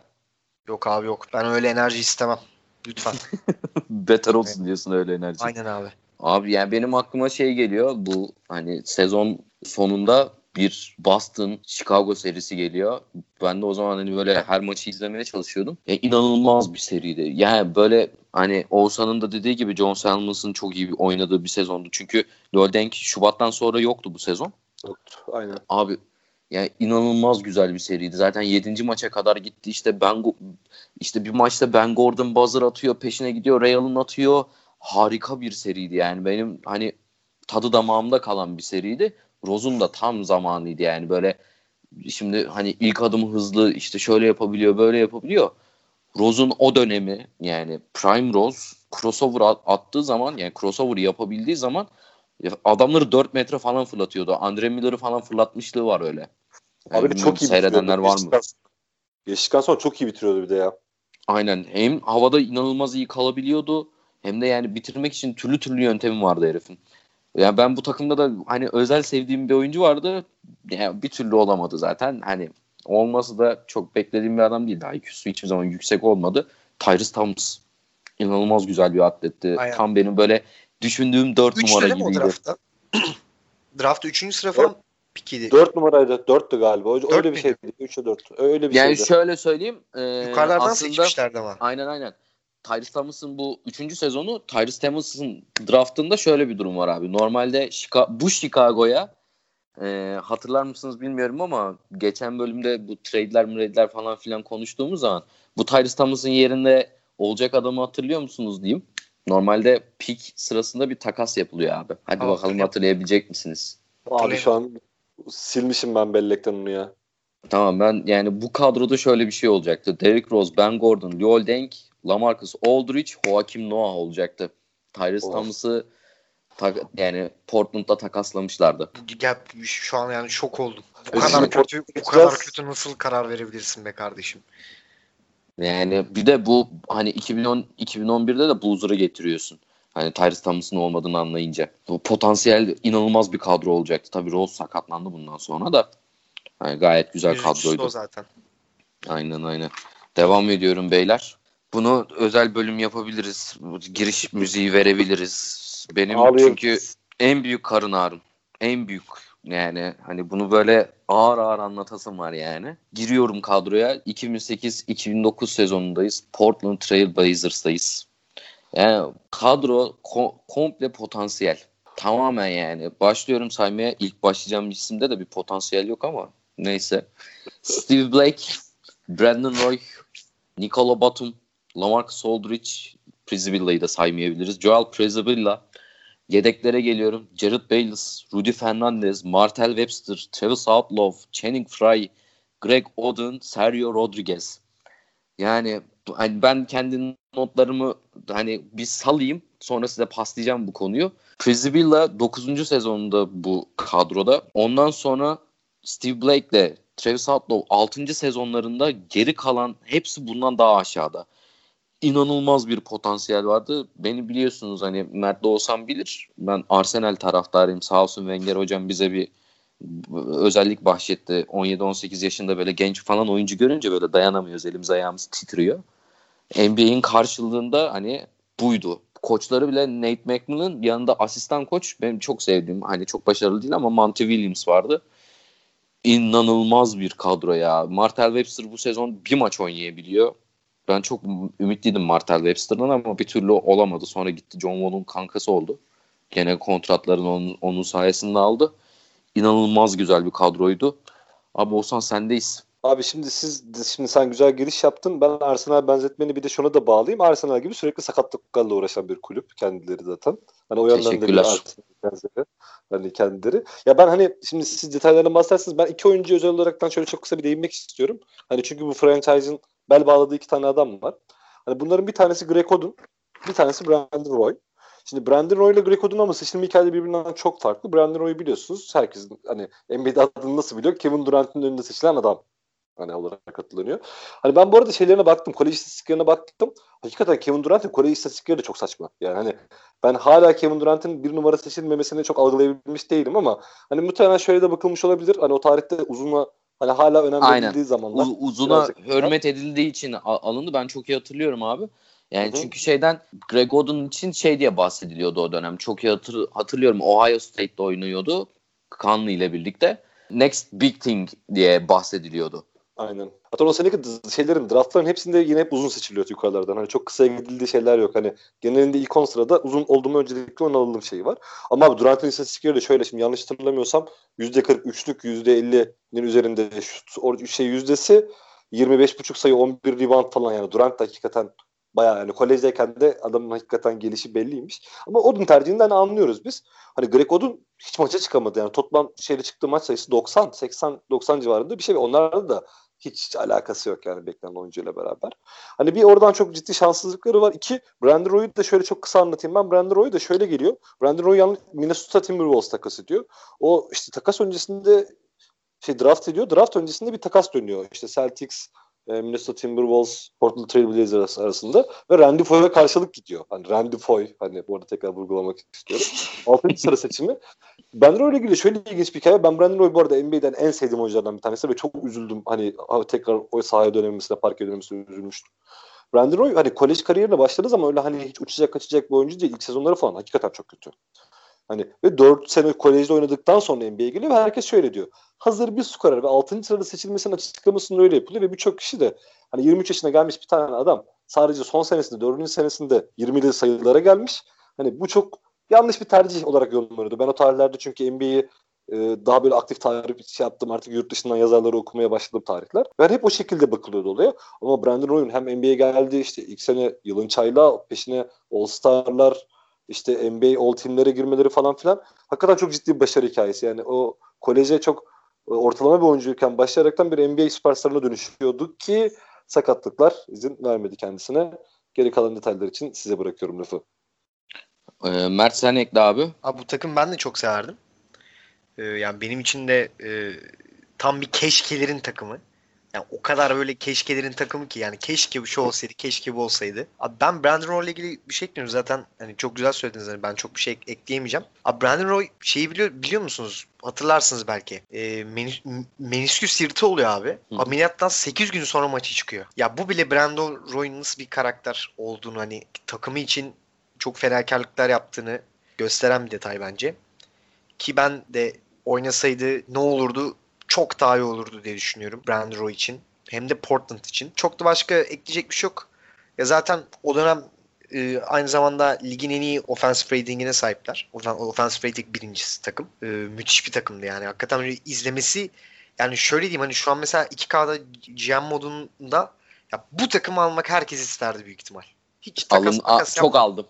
Yok abi yok. Ben öyle enerji istemem. Lütfen. Beter olsun evet. diyorsun öyle enerji. Aynen abi. Abi yani benim aklıma şey geliyor. Bu hani sezon sonunda bir Boston Chicago serisi geliyor. Ben de o zaman hani böyle her maçı izlemeye çalışıyordum. Ya inanılmaz bir seriydi. Yani böyle hani Oğuzhan'ın da dediği gibi John Salmons'ın çok iyi oynadığı bir sezondu. Çünkü Loldenk Şubat'tan sonra yoktu bu sezon. Yoktu. Aynen. Abi yani inanılmaz güzel bir seriydi. Zaten 7. maça kadar gitti. İşte ben işte bir maçta Ben Gordon buzzer atıyor, peşine gidiyor, Ray Allen atıyor. Harika bir seriydi yani. Benim hani tadı damağımda kalan bir seriydi. Rose'un da tam zamanıydı yani böyle şimdi hani ilk adımı hızlı işte şöyle yapabiliyor böyle yapabiliyor. Rose'un o dönemi yani Prime Rose crossover attığı zaman yani crossover yapabildiği zaman adamları 4 metre falan fırlatıyordu. Andre Miller'ı falan fırlatmışlığı var öyle. Yani Abi çok iyi seyredenler var mı? Geçtikten sonra çok iyi bitiriyordu bir de ya. Aynen. Hem havada inanılmaz iyi kalabiliyordu hem de yani bitirmek için türlü türlü yöntemi vardı herifin. Yani ben bu takımda da hani özel sevdiğim bir oyuncu vardı. Yani bir türlü olamadı zaten. Hani olması da çok beklediğim bir adam değildi. IQ'su hiçbir zaman yüksek olmadı. Tyrese Thomas inanılmaz güzel bir atletti. Aynen. Tam benim böyle düşündüğüm 4 Üç numara gibiydi. O draftta? draftta 3. sıra falan pikiydi. 4 numaraydı. 4'tü galiba. Öyle Dört bir şeydi. 3'e 4. Öyle bir yani şeydi. şöyle söyleyeyim. E, Yukarılardan aslında, seçmişlerdi ama. Aynen aynen. Tyrese Thomas'ın bu 3. sezonu Tyrese Thomas'ın draftında şöyle bir durum var abi. Normalde Chica bu Chicago'ya e, hatırlar mısınız bilmiyorum ama geçen bölümde bu trade'ler trade'ler falan filan konuştuğumuz zaman bu Tyrese Thomas'ın yerinde olacak adamı hatırlıyor musunuz diyeyim. Normalde pick sırasında bir takas yapılıyor abi. Hadi Aa, bakalım hatırlayabilecek misiniz? Abi şu an silmişim ben bellekten onu ya. Tamam ben yani bu kadroda şöyle bir şey olacaktı. Derrick Rose, Ben Gordon, Liol Deng, Lamarcus Aldridge, Joakim Noah olacaktı. Tyrese Thomas'ı ta- yani Portland'da takaslamışlardı. Ya, şu an yani şok oldum. Bu kadar kötü, bu kadar kötü nasıl karar verebilirsin be kardeşim? Yani bir de bu hani 2010 2011'de de Bulls'ları getiriyorsun. Hani Tyrese Thomas'ın olmadığını anlayınca. Bu potansiyel inanılmaz bir kadro olacaktı. Tabii Rose sakatlandı bundan sonra da. Yani gayet güzel kadroydu. zaten. Aynen aynen. Devam ediyorum beyler. Bunu özel bölüm yapabiliriz. Giriş müziği verebiliriz. Benim Ağlıyor. çünkü en büyük karın ağrım. En büyük yani hani bunu böyle ağır ağır anlatasım var yani. Giriyorum kadroya. 2008-2009 sezonundayız. Portland Trail Blazers'tayız. Yani kadro ko- komple potansiyel. Tamamen yani. Başlıyorum saymaya. İlk başlayacağım isimde de bir potansiyel yok ama neyse. Steve Blake, Brandon Roy, Nikola Batum, Lamarcus Aldridge, Prizabilla'yı da saymayabiliriz. Joel Prizabilla, Yedeklere geliyorum. Jared Bayless, Rudy Fernandez, Martel Webster, Travis Outlaw, Channing Frye, Greg Oden, Sergio Rodriguez. Yani hani ben kendi notlarımı hani bir salayım sonra size paslayacağım bu konuyu. Prizibilla 9. sezonunda bu kadroda. Ondan sonra Steve Blake ile Travis Outlaw 6. sezonlarında geri kalan hepsi bundan daha aşağıda inanılmaz bir potansiyel vardı. Beni biliyorsunuz hani Mert'le olsam bilir. Ben Arsenal taraftarıyım. Sağ olsun Wenger hocam bize bir özellik bahşetti. 17-18 yaşında böyle genç falan oyuncu görünce böyle dayanamıyoruz. Elimiz ayağımız titriyor. NBA'in karşılığında hani buydu. Koçları bile Nate McMillan yanında asistan koç benim çok sevdiğim hani çok başarılı değil ama Monty Williams vardı. İnanılmaz bir kadro ya. Martel Webster bu sezon bir maç oynayabiliyor ben çok ümitliydim Martel Webster'dan ama bir türlü olamadı. Sonra gitti John Wall'un kankası oldu. Gene kontratlarını onun, onun sayesinde aldı. İnanılmaz güzel bir kadroydu. Abi Oğuzhan sendeyiz. Abi şimdi siz şimdi sen güzel giriş yaptın. Ben Arsenal benzetmeni bir de şuna da bağlayayım. Arsenal gibi sürekli sakatlıklarla uğraşan bir kulüp kendileri zaten. Hani o yandan da bir Arsenal Hani kendileri. Ya ben hani şimdi siz detaylarına bahsedersiniz. Ben iki oyuncu özel olaraktan şöyle çok kısa bir değinmek istiyorum. Hani çünkü bu franchise'ın bel bağladığı iki tane adam var. Hani bunların bir tanesi Greg Oden, bir tanesi Brandon Roy. Şimdi Brandon Roy ile Greg Oden ama seçilme hikayeleri birbirinden çok farklı. Brandon Roy'u biliyorsunuz. Herkesin hani NBA'de adını nasıl biliyor? Kevin Durant'ın önünde seçilen adam hani olarak hatırlanıyor. Hani ben bu arada şeylerine baktım. Kolej istatistiklerine baktım. Hakikaten Kevin Durant'ın kolej istatistikleri de çok saçma. Yani hani ben hala Kevin Durant'ın bir numara seçilmemesini çok algılayabilmiş değilim ama hani muhtemelen şöyle de bakılmış olabilir. Hani o tarihte uzunla Hani hala önemli Aynen. edildiği zamanlar. U- uzuna hürmet edildiği için alındı. Ben çok iyi hatırlıyorum abi. Yani Hı-hı. çünkü şeyden Greg Oden için şey diye bahsediliyordu o dönem. Çok iyi hatır, hatırlıyorum. Ohio State'de oynuyordu. Kanlı ile birlikte. Next Big Thing diye bahsediliyordu. Aynen. Hatta o seneki şeylerin draftların hepsinde yine hep uzun seçiliyor yukarılardan. Hani çok kısa gidildiği şeyler yok. Hani genelinde ilk 10 sırada uzun olduğumu öncelikli alınır şeyi var. Ama abi Durant'ın istatistikleri de şöyle şimdi yanlış hatırlamıyorsam %43'lük %50'nin üzerinde şut şey yüzdesi 25.5 sayı 11 rebound falan yani Durant hakikaten bayağı yani kolejdeyken de adamın hakikaten gelişi belliymiş. Ama Odun tercihinden anlıyoruz biz. Hani Greg Odun hiç maça çıkamadı yani toplam şeyle çıktığı maç sayısı 90 80 90 civarında bir şey. Onlarda da hiç alakası yok yani beklenen oyuncuyla beraber. Hani bir oradan çok ciddi şanssızlıkları var. İki, Brandon Roy'u da şöyle çok kısa anlatayım ben. Brandon Roy da şöyle geliyor. Brandon Roy yalnız Minnesota Timberwolves takas ediyor. O işte takas öncesinde şey draft ediyor. Draft öncesinde bir takas dönüyor. İşte Celtics e, Minnesota Timberwolves, Portland Trail Blazers arasında ve Randy Foy'a karşılık gidiyor. Hani Randy Foy, hani bu arada tekrar vurgulamak istiyorum. 6. sıra seçimi. Ben Roy ile ilgili şöyle ilginç bir hikaye. Ben Brandon Roy bu arada NBA'den en sevdiğim oyunculardan bir tanesi ve çok üzüldüm. Hani tekrar o sahaya dönememesine, parke dönememesine üzülmüştüm. Brandon Roy hani kolej kariyerine başladığı zaman öyle hani hiç uçacak kaçacak bir oyuncu değil. İlk sezonları falan hakikaten çok kötü. Hani ve 4 sene kolejde oynadıktan sonra NBA'ye geliyor ve herkes şöyle diyor. Hazır bir skorer ve 6. sırada seçilmesinin açıklamasında öyle yapılıyor ve birçok kişi de hani 23 yaşına gelmiş bir tane adam sadece son senesinde 4. senesinde 20'li sayılara gelmiş. Hani bu çok yanlış bir tercih olarak yorumlanıyordu. Ben o tarihlerde çünkü NBA'yi e, daha böyle aktif tarih şey yaptım artık yurt dışından yazarları okumaya başladım tarihler. Ben hep o şekilde bakılıyordu olaya. Ama Brandon Roy'un hem NBA'ye geldi işte ilk sene yılın çayla peşine All Star'lar işte NBA All Team'lere girmeleri falan filan hakikaten çok ciddi bir başarı hikayesi. Yani o koleje çok e, ortalama bir oyuncuyken başlayaraktan bir NBA süperstarına dönüşüyordu ki sakatlıklar izin vermedi kendisine. Geri kalan detaylar için size bırakıyorum lafı. Ee, Mert sen ekle abi. Abi bu takım ben de çok severdim. Ee, yani benim için de e, tam bir keşkelerin takımı. Yani o kadar böyle keşkelerin takımı ki yani keşke bu şey olsaydı, keşke bu olsaydı. Abi ben Brandon Roy ile ilgili bir şey ekliyorum zaten. Hani çok güzel söylediniz hani ben çok bir şey ekleyemeyeceğim. Abi Brandon Roy şeyi biliyor biliyor musunuz? Hatırlarsınız belki. E, menis, menisküs yırtı oluyor abi. Hı. Ameliyattan 8 gün sonra maçı çıkıyor. Ya bu bile Brandon Roy'un nasıl bir karakter olduğunu hani takımı için çok fedakarlıklar yaptığını gösteren bir detay bence. Ki ben de oynasaydı ne olurdu çok daha iyi olurdu diye düşünüyorum Brandon Roy için. Hem de Portland için. Çok da başka ekleyecek bir şey yok. Ya zaten o dönem e, aynı zamanda ligin en iyi offensive ratingine sahipler. Offensive rating birincisi takım. E, müthiş bir takımdı yani. Hakikaten izlemesi yani şöyle diyeyim hani şu an mesela 2K'da GM modunda ya bu takımı almak herkes isterdi büyük ihtimal. Hiç takas, Alın, takas a, çok aldım.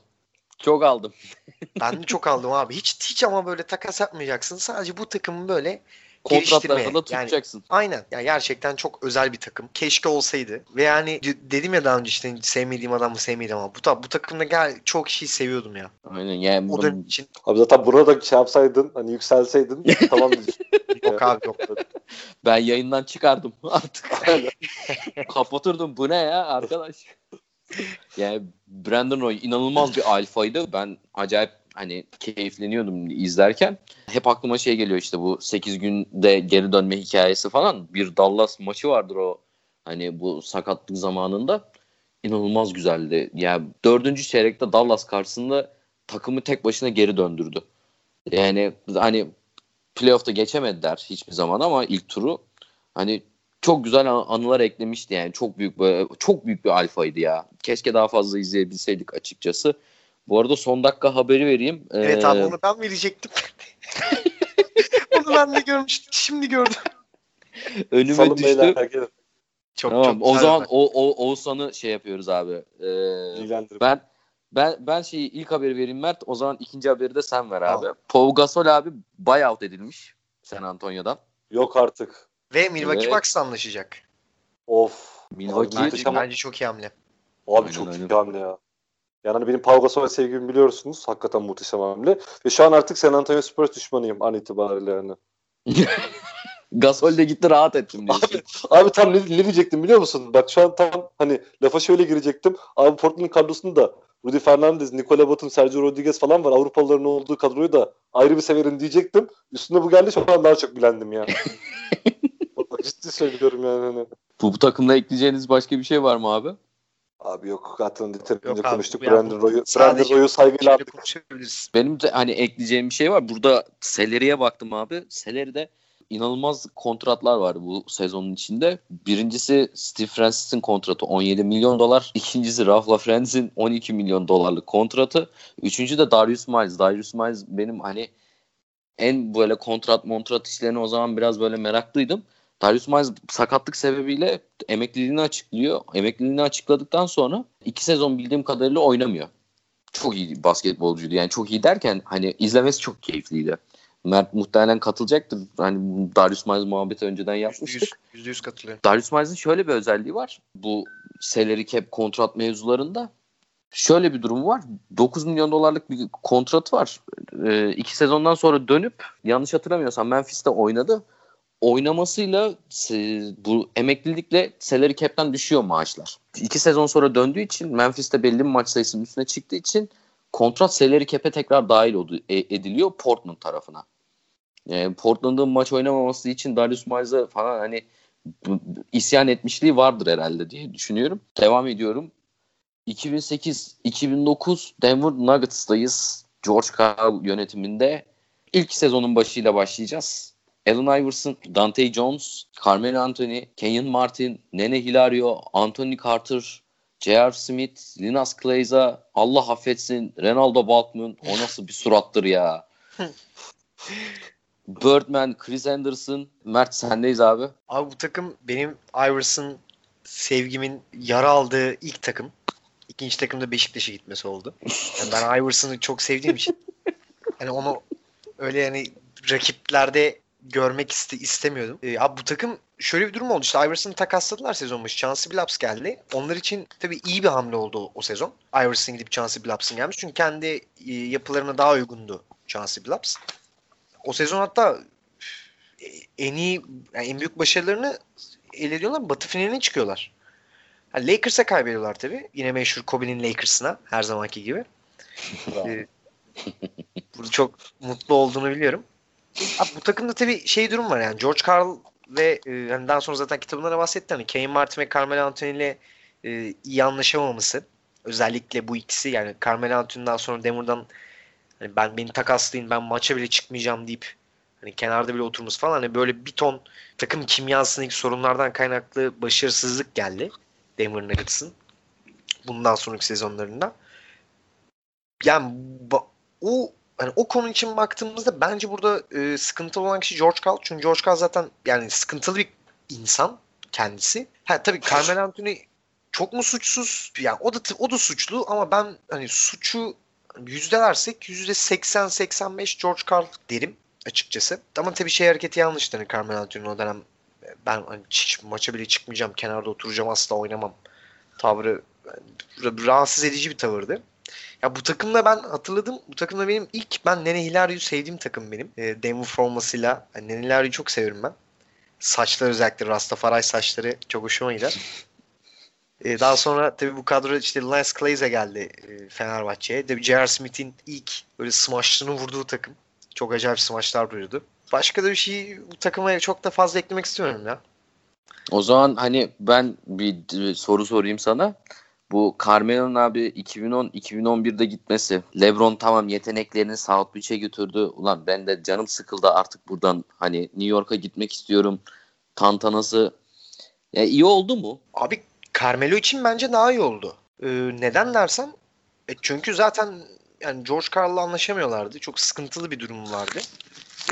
Çok aldım. ben de çok aldım abi. Hiç hiç ama böyle takas yapmayacaksın. Sadece bu takımı böyle kontratlarında tutacaksın. Yani, aynen. Yani gerçekten çok özel bir takım. Keşke olsaydı. Ve yani dedim ya daha önce işte sevmediğim adamı sevmediğim ama bu, bu takımda gel çok kişiyi seviyordum ya. Aynen yani. O dönem için. Abi zaten burada şey yapsaydın hani yükselseydin tamam yok abi yok. Ben yayından çıkardım artık. Kapatırdım. Bu ne ya arkadaş? Yani Brandon Roy inanılmaz bir alfaydı. Ben acayip hani keyifleniyordum izlerken. Hep aklıma şey geliyor işte bu 8 günde geri dönme hikayesi falan. Bir Dallas maçı vardır o hani bu sakatlık zamanında. inanılmaz güzeldi. Yani dördüncü çeyrekte Dallas karşısında takımı tek başına geri döndürdü. Yani hani playoff'ta geçemediler hiçbir zaman ama ilk turu hani çok güzel anılar eklemişti yani çok büyük böyle çok büyük bir alfaydı ya. Keşke daha fazla izleyebilseydik açıkçası. Bu arada son dakika haberi vereyim. Evet ee... abi onu ben verecektim. onu ben de görmüştüm. Şimdi gördüm. Önüme Salın düştü. Beyler, çok, tamam. Çok o zaman o, o Oğuzhan'ı şey yapıyoruz abi. Ee, ben ben ben şeyi ilk haberi vereyim Mert. O zaman ikinci haberi de sen ver abi. Tamam. Pau Gasol abi buyout edilmiş San Antonio'dan. Yok artık. Ve Milwaukee evet. Bucks'la anlaşacak. Of. Milwaukee bence, bence çok iyi hamle. Abi aynen, çok aynen. iyi hamle ya. Yani hani benim Pau Gasol sevgimi biliyorsunuz. Hakikaten muhteşem hamle. Ve şu an artık San Antonio Spurs düşmanıyım an itibariyle yani. Gasol de gitti rahat ettim diyorsun. Abi, abi tam ne, ne diyecektim biliyor musun? Bak şu an tam hani lafa şöyle girecektim. Abi Portland kadrosunda Rudy Fernandez, Nikola Batum, Sergio Rodriguez falan var. Avrupalıların olduğu kadroyu da ayrı bir severim diyecektim. Üstüne bu geldi şu an daha çok bilendim ya. Ciddi söylüyorum yani. Hani. Bu, bu takımda ekleyeceğiniz başka bir şey var mı abi? Abi yok zaten yeterince konuştuk. Brandon Roy'u Brandon Roy'u saygıyla aldık. Benim de hani ekleyeceğim bir şey var. Burada Seleri'ye baktım abi. Seleri'de inanılmaz kontratlar var bu sezonun içinde. Birincisi Steve Francis'in kontratı 17 milyon dolar. İkincisi Ralph LaFrence'in 12 milyon dolarlık kontratı. Üçüncü de Darius Miles. Darius Miles benim hani en böyle kontrat montrat işlerine o zaman biraz böyle meraklıydım. Darius Miles sakatlık sebebiyle emekliliğini açıklıyor. Emekliliğini açıkladıktan sonra iki sezon bildiğim kadarıyla oynamıyor. Çok iyi basketbolcuydu. Yani çok iyi derken hani izlemesi çok keyifliydi. Mert muhtemelen katılacaktır. Hani Darius Miles muhabbeti önceden yapmıştık. %100, %100 katılıyor. Darius Miles'in şöyle bir özelliği var. Bu salary cap kontrat mevzularında şöyle bir durum var. 9 milyon dolarlık bir kontrat var. Ee, iki sezondan sonra dönüp yanlış hatırlamıyorsam Memphis'te oynadı. Oynamasıyla bu emeklilikle salary cap'ten düşüyor maaşlar. İki sezon sonra döndüğü için Memphis'te belli bir maç sayısının üstüne çıktığı için kontrat salary cap'e tekrar dahil e, ediliyor Portland tarafına. Yani Portland'ın maç oynamaması için Darius Miles'a falan hani isyan etmişliği vardır herhalde diye düşünüyorum. Devam ediyorum. 2008-2009 Denver Nuggets'tayız. George Karl yönetiminde. ilk sezonun başıyla başlayacağız. Allen Iverson, Dante Jones, Carmelo Anthony, Kenyon Martin, Nene Hilario, Anthony Carter, J.R. Smith, Linas Kleiza, Allah affetsin, Ronaldo Balkman. O nasıl bir surattır ya. Birdman, Chris Anderson, Mert sendeyiz abi. Abi bu takım benim Iverson sevgimin yara aldığı ilk takım. İkinci takımda Beşiktaş'a gitmesi oldu. Yani ben Iverson'ı çok sevdiğim için hani onu öyle yani rakiplerde görmek iste, istemiyordum. Ee, abi bu takım şöyle bir durum oldu. İşte Iverson'ı takasladılar sezon başı. Chauncey Billups geldi. Onlar için tabii iyi bir hamle oldu o, o sezon. Iverson gidip Chauncey Billups'ın gelmiş. Çünkü kendi e, yapılarına daha uygundu Chauncey Billups. O sezon hatta e, en iyi yani en büyük başarılarını elde ediyorlar. Batı finaline çıkıyorlar. Yani Lakers'a kaybediyorlar tabii. Yine meşhur Kobe'nin Lakers'ına her zamanki gibi. ee, burada çok mutlu olduğunu biliyorum. Abi, bu takımda tabii şey durum var yani George Karl ve e, yani daha sonra zaten kitabında da bahsetti hani Kane Martin ve Carmelo Anthony ile e, iyi anlaşamaması. Özellikle bu ikisi yani Carmelo Anthony'den sonra Denver'dan hani ben beni takaslayın ben maça bile çıkmayacağım deyip hani kenarda bile oturması falan hani böyle bir ton takım kimyasındaki sorunlardan kaynaklı başarısızlık geldi Denver Nuggets'ın bundan sonraki sezonlarında. Yani o hani o konu için baktığımızda bence burada e, sıkıntılı olan kişi George Karl. Çünkü George Karl zaten yani sıkıntılı bir insan kendisi. Ha tabii Carmelo Anthony çok mu suçsuz? Yani o da o da suçlu ama ben hani suçu yüzdelersek yüzde 80-85 George Karl derim açıkçası. Ama tabii şey hareketi yanlıştı hani Carmelo Anthony'nin o dönem ben hani hiç maça bile çıkmayacağım kenarda oturacağım asla oynamam tavrı yani, rahatsız edici bir tavırdı. Ya bu takımda ben hatırladım. Bu takımda benim ilk ben Nene Hilario'yu sevdiğim takım benim. E, Denver formasıyla. Yani Nene Hilario'yu çok severim ben. Saçlar özellikle Rastafari saçları çok hoşuma gider. E, daha sonra tabii bu kadro işte Lance Clayze geldi e, Fenerbahçe'ye. Tabii J.R. Smith'in ilk böyle smaçlığını vurduğu takım. Çok acayip smaçlar vuruyordu. Başka da bir şey bu takıma çok da fazla eklemek istiyorum ya. O zaman hani ben bir soru sorayım sana. Bu Carmelo'nun abi 2010-2011'de gitmesi. Lebron tamam yeteneklerini South Beach'e götürdü. Ulan ben de canım sıkıldı artık buradan hani New York'a gitmek istiyorum. Tantanası. Ya iyi oldu mu? Abi Carmelo için bence daha iyi oldu. Ee, neden dersen e çünkü zaten yani George Karl'la anlaşamıyorlardı. Çok sıkıntılı bir durum vardı.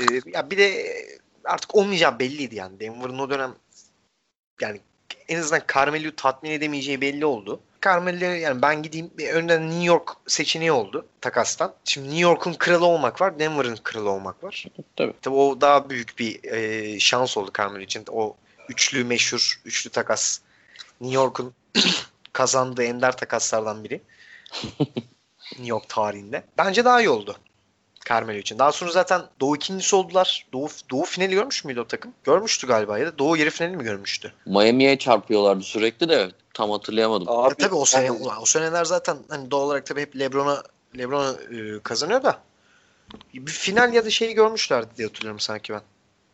Ee, ya bir de artık olmayacağı belliydi yani. Denver'ın o dönem yani en azından Carmelo'yu tatmin edemeyeceği belli oldu. Carmelo yani ben gideyim önden New York seçeneği oldu takastan. Şimdi New York'un kralı olmak var, Denver'ın kralı olmak var. Tabii. Tabii o daha büyük bir e, şans oldu Carmelo için. O üçlü meşhur, üçlü takas. New York'un kazandığı ender takaslardan biri. New York tarihinde. Bence daha iyi oldu. Carmelo için. Daha sonra zaten Doğu ikincisi oldular. Doğu, Doğu finali görmüş müydü o takım? Görmüştü galiba ya da Doğu yarı finali mi görmüştü? Miami'ye çarpıyorlardı sürekli de tam hatırlayamadım. Abi, ya, tabii o sene yani... o seneler zaten hani doğal olarak tabii hep LeBron'a LeBron'a e, kazanıyor da bir final ya da şeyi görmüşlerdi diye hatırlıyorum sanki ben.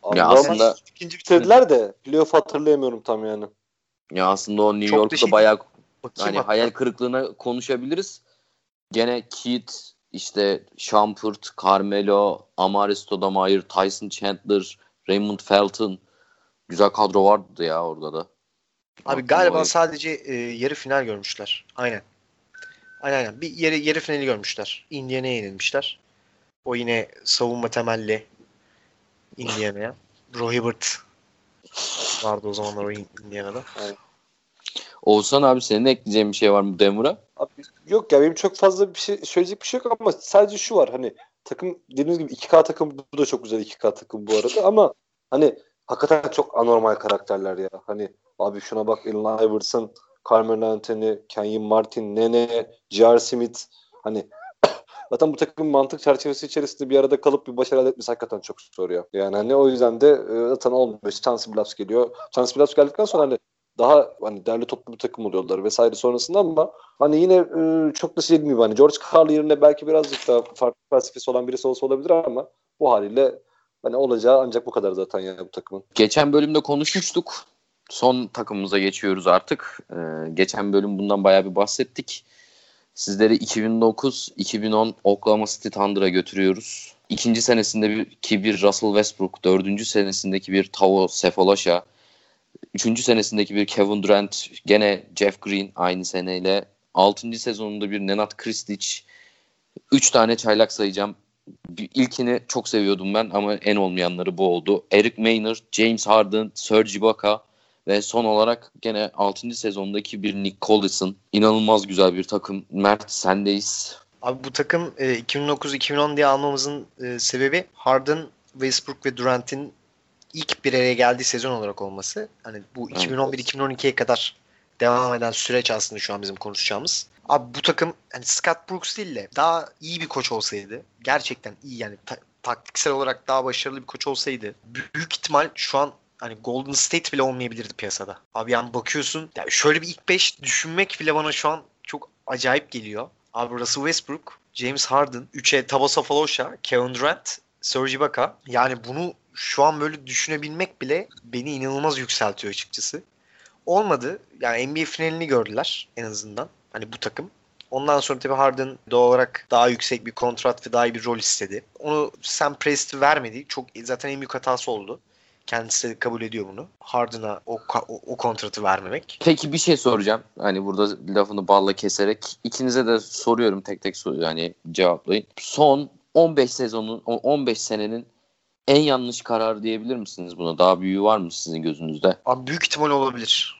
Abi, ya aslında ikinci bitirdiler de playoff hatırlayamıyorum tam yani. Ya aslında o New Çok York'ta şey, bayağı hani hayal kırıklığına konuşabiliriz. Gene Keith işte Shumpert, Carmelo, Amare Stoudemire, Tyson Chandler, Raymond Felton güzel kadro vardı ya orada da. Abi galiba sadece e, yarı final görmüşler. Aynen. Aynen aynen. Bir yarı, yarı finali görmüşler. Indiana'ya yenilmişler. O yine savunma temelli Indiana'ya. Rohibert vardı o zamanlar o Indiana'da. Evet. Oğuzhan abi senin ekleyeceğin bir şey var mı Denver'a? Abi, yok ya benim çok fazla bir şey söyleyecek bir şey yok ama sadece şu var hani takım dediğiniz gibi 2K takım bu da çok güzel 2K takım bu arada ama hani hakikaten çok anormal karakterler ya. Hani abi şuna bak Allen Iverson, Carmelo Anthony, Kenyon Martin, Nene, J.R. Smith hani zaten bu takımın mantık çerçevesi içerisinde bir arada kalıp bir başarı elde etmesi hakikaten çok zor ya. Yani hani o yüzden de e, zaten olmuyor. Chance Billups geliyor. Chance Billups geldikten sonra hani daha hani derli toplu bir takım oluyorlar vesaire sonrasında ama hani yine e, çok da şey gibi hani George Karl yerine belki birazcık daha farklı felsefesi olan birisi olsa olabilir ama bu haliyle hani olacağı ancak bu kadar zaten yani bu takımın. Geçen bölümde konuşmuştuk. Son takımımıza geçiyoruz artık. Ee, geçen bölüm bundan bayağı bir bahsettik. Sizleri 2009-2010 Oklahoma City Thunder'a götürüyoruz. İkinci senesindeki bir Russell Westbrook, dördüncü senesindeki bir Tavo Sefolosha, Üçüncü senesindeki bir Kevin Durant, gene Jeff Green aynı seneyle. Altıncı sezonunda bir Nenad Kristic. Üç tane çaylak sayacağım. İlkini çok seviyordum ben ama en olmayanları bu oldu. Eric Maynard, James Harden, Serge Ibaka ve son olarak gene 6. sezondaki bir Nick Collison. İnanılmaz güzel bir takım. Mert sendeyiz. Abi bu takım e, 2009-2010 diye almamızın e, sebebi Harden, Westbrook ve Durant'in ilk bir araya geldiği sezon olarak olması. Hani bu 2011-2012'ye kadar devam eden süreç aslında şu an bizim konuşacağımız. Abi bu takım hani Scott Brooks değil de daha iyi bir koç olsaydı gerçekten iyi yani ta- taktiksel olarak daha başarılı bir koç olsaydı büyük ihtimal şu an hani Golden State bile olmayabilirdi piyasada. Abi yani bakıyorsun yani şöyle bir ilk 5 düşünmek bile bana şu an çok acayip geliyor. Abi Russell Westbrook, James Harden, 3'e Tabasa Falosha, Kevin Durant, Serge Ibaka. Yani bunu şu an böyle düşünebilmek bile beni inanılmaz yükseltiyor açıkçası. Olmadı. Yani NBA finalini gördüler en azından. Hani bu takım. Ondan sonra tabii Harden doğal olarak daha yüksek bir kontrat ve daha iyi bir rol istedi. Onu Sam Presti vermedi. Çok zaten en büyük hatası oldu. Kendisi de kabul ediyor bunu. Harden'a o, o, o kontratı vermemek. Peki bir şey soracağım. Hani burada lafını balla keserek ikinize de soruyorum tek tek soruyor yani cevaplayın. Son 15 sezonun 15 senenin en yanlış karar diyebilir misiniz buna? Daha büyüğü var mı sizin gözünüzde? Abi büyük ihtimal olabilir.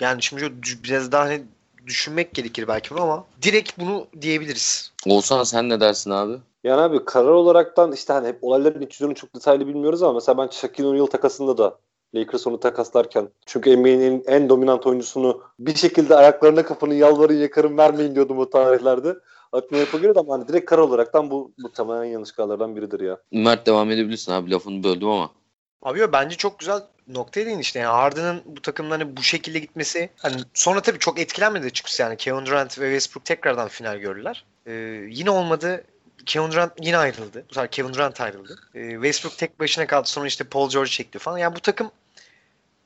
Yani şimdi biraz daha hani düşünmek gerekir belki ama direkt bunu diyebiliriz. Olsan sen ne dersin abi? Yani abi karar olaraktan işte hani hep olayların iç yüzünü çok detaylı bilmiyoruz ama mesela ben Shaquille O'Neal takasında da Lakers onu takaslarken çünkü NBA'nin en dominant oyuncusunu bir şekilde ayaklarına kafanı yalvarın yakarın vermeyin diyordum o tarihlerde aklıma yapabilir ama hani direkt kar olaraktan bu muhtemelen yanlış kararlardan biridir ya. Mert devam edebilirsin abi lafını böldüm ama. Abi yo, bence çok güzel noktaya değin işte. Yani Harden'ın bu takımdan hani bu şekilde gitmesi hani sonra tabii çok etkilenmedi açıkçası yani. Kevin Durant ve Westbrook tekrardan final gördüler. Ee, yine olmadı. Kevin Durant yine ayrıldı. Bu sefer Kevin Durant ayrıldı. Ee, Westbrook tek başına kaldı. Sonra işte Paul George çekti falan. Yani bu takım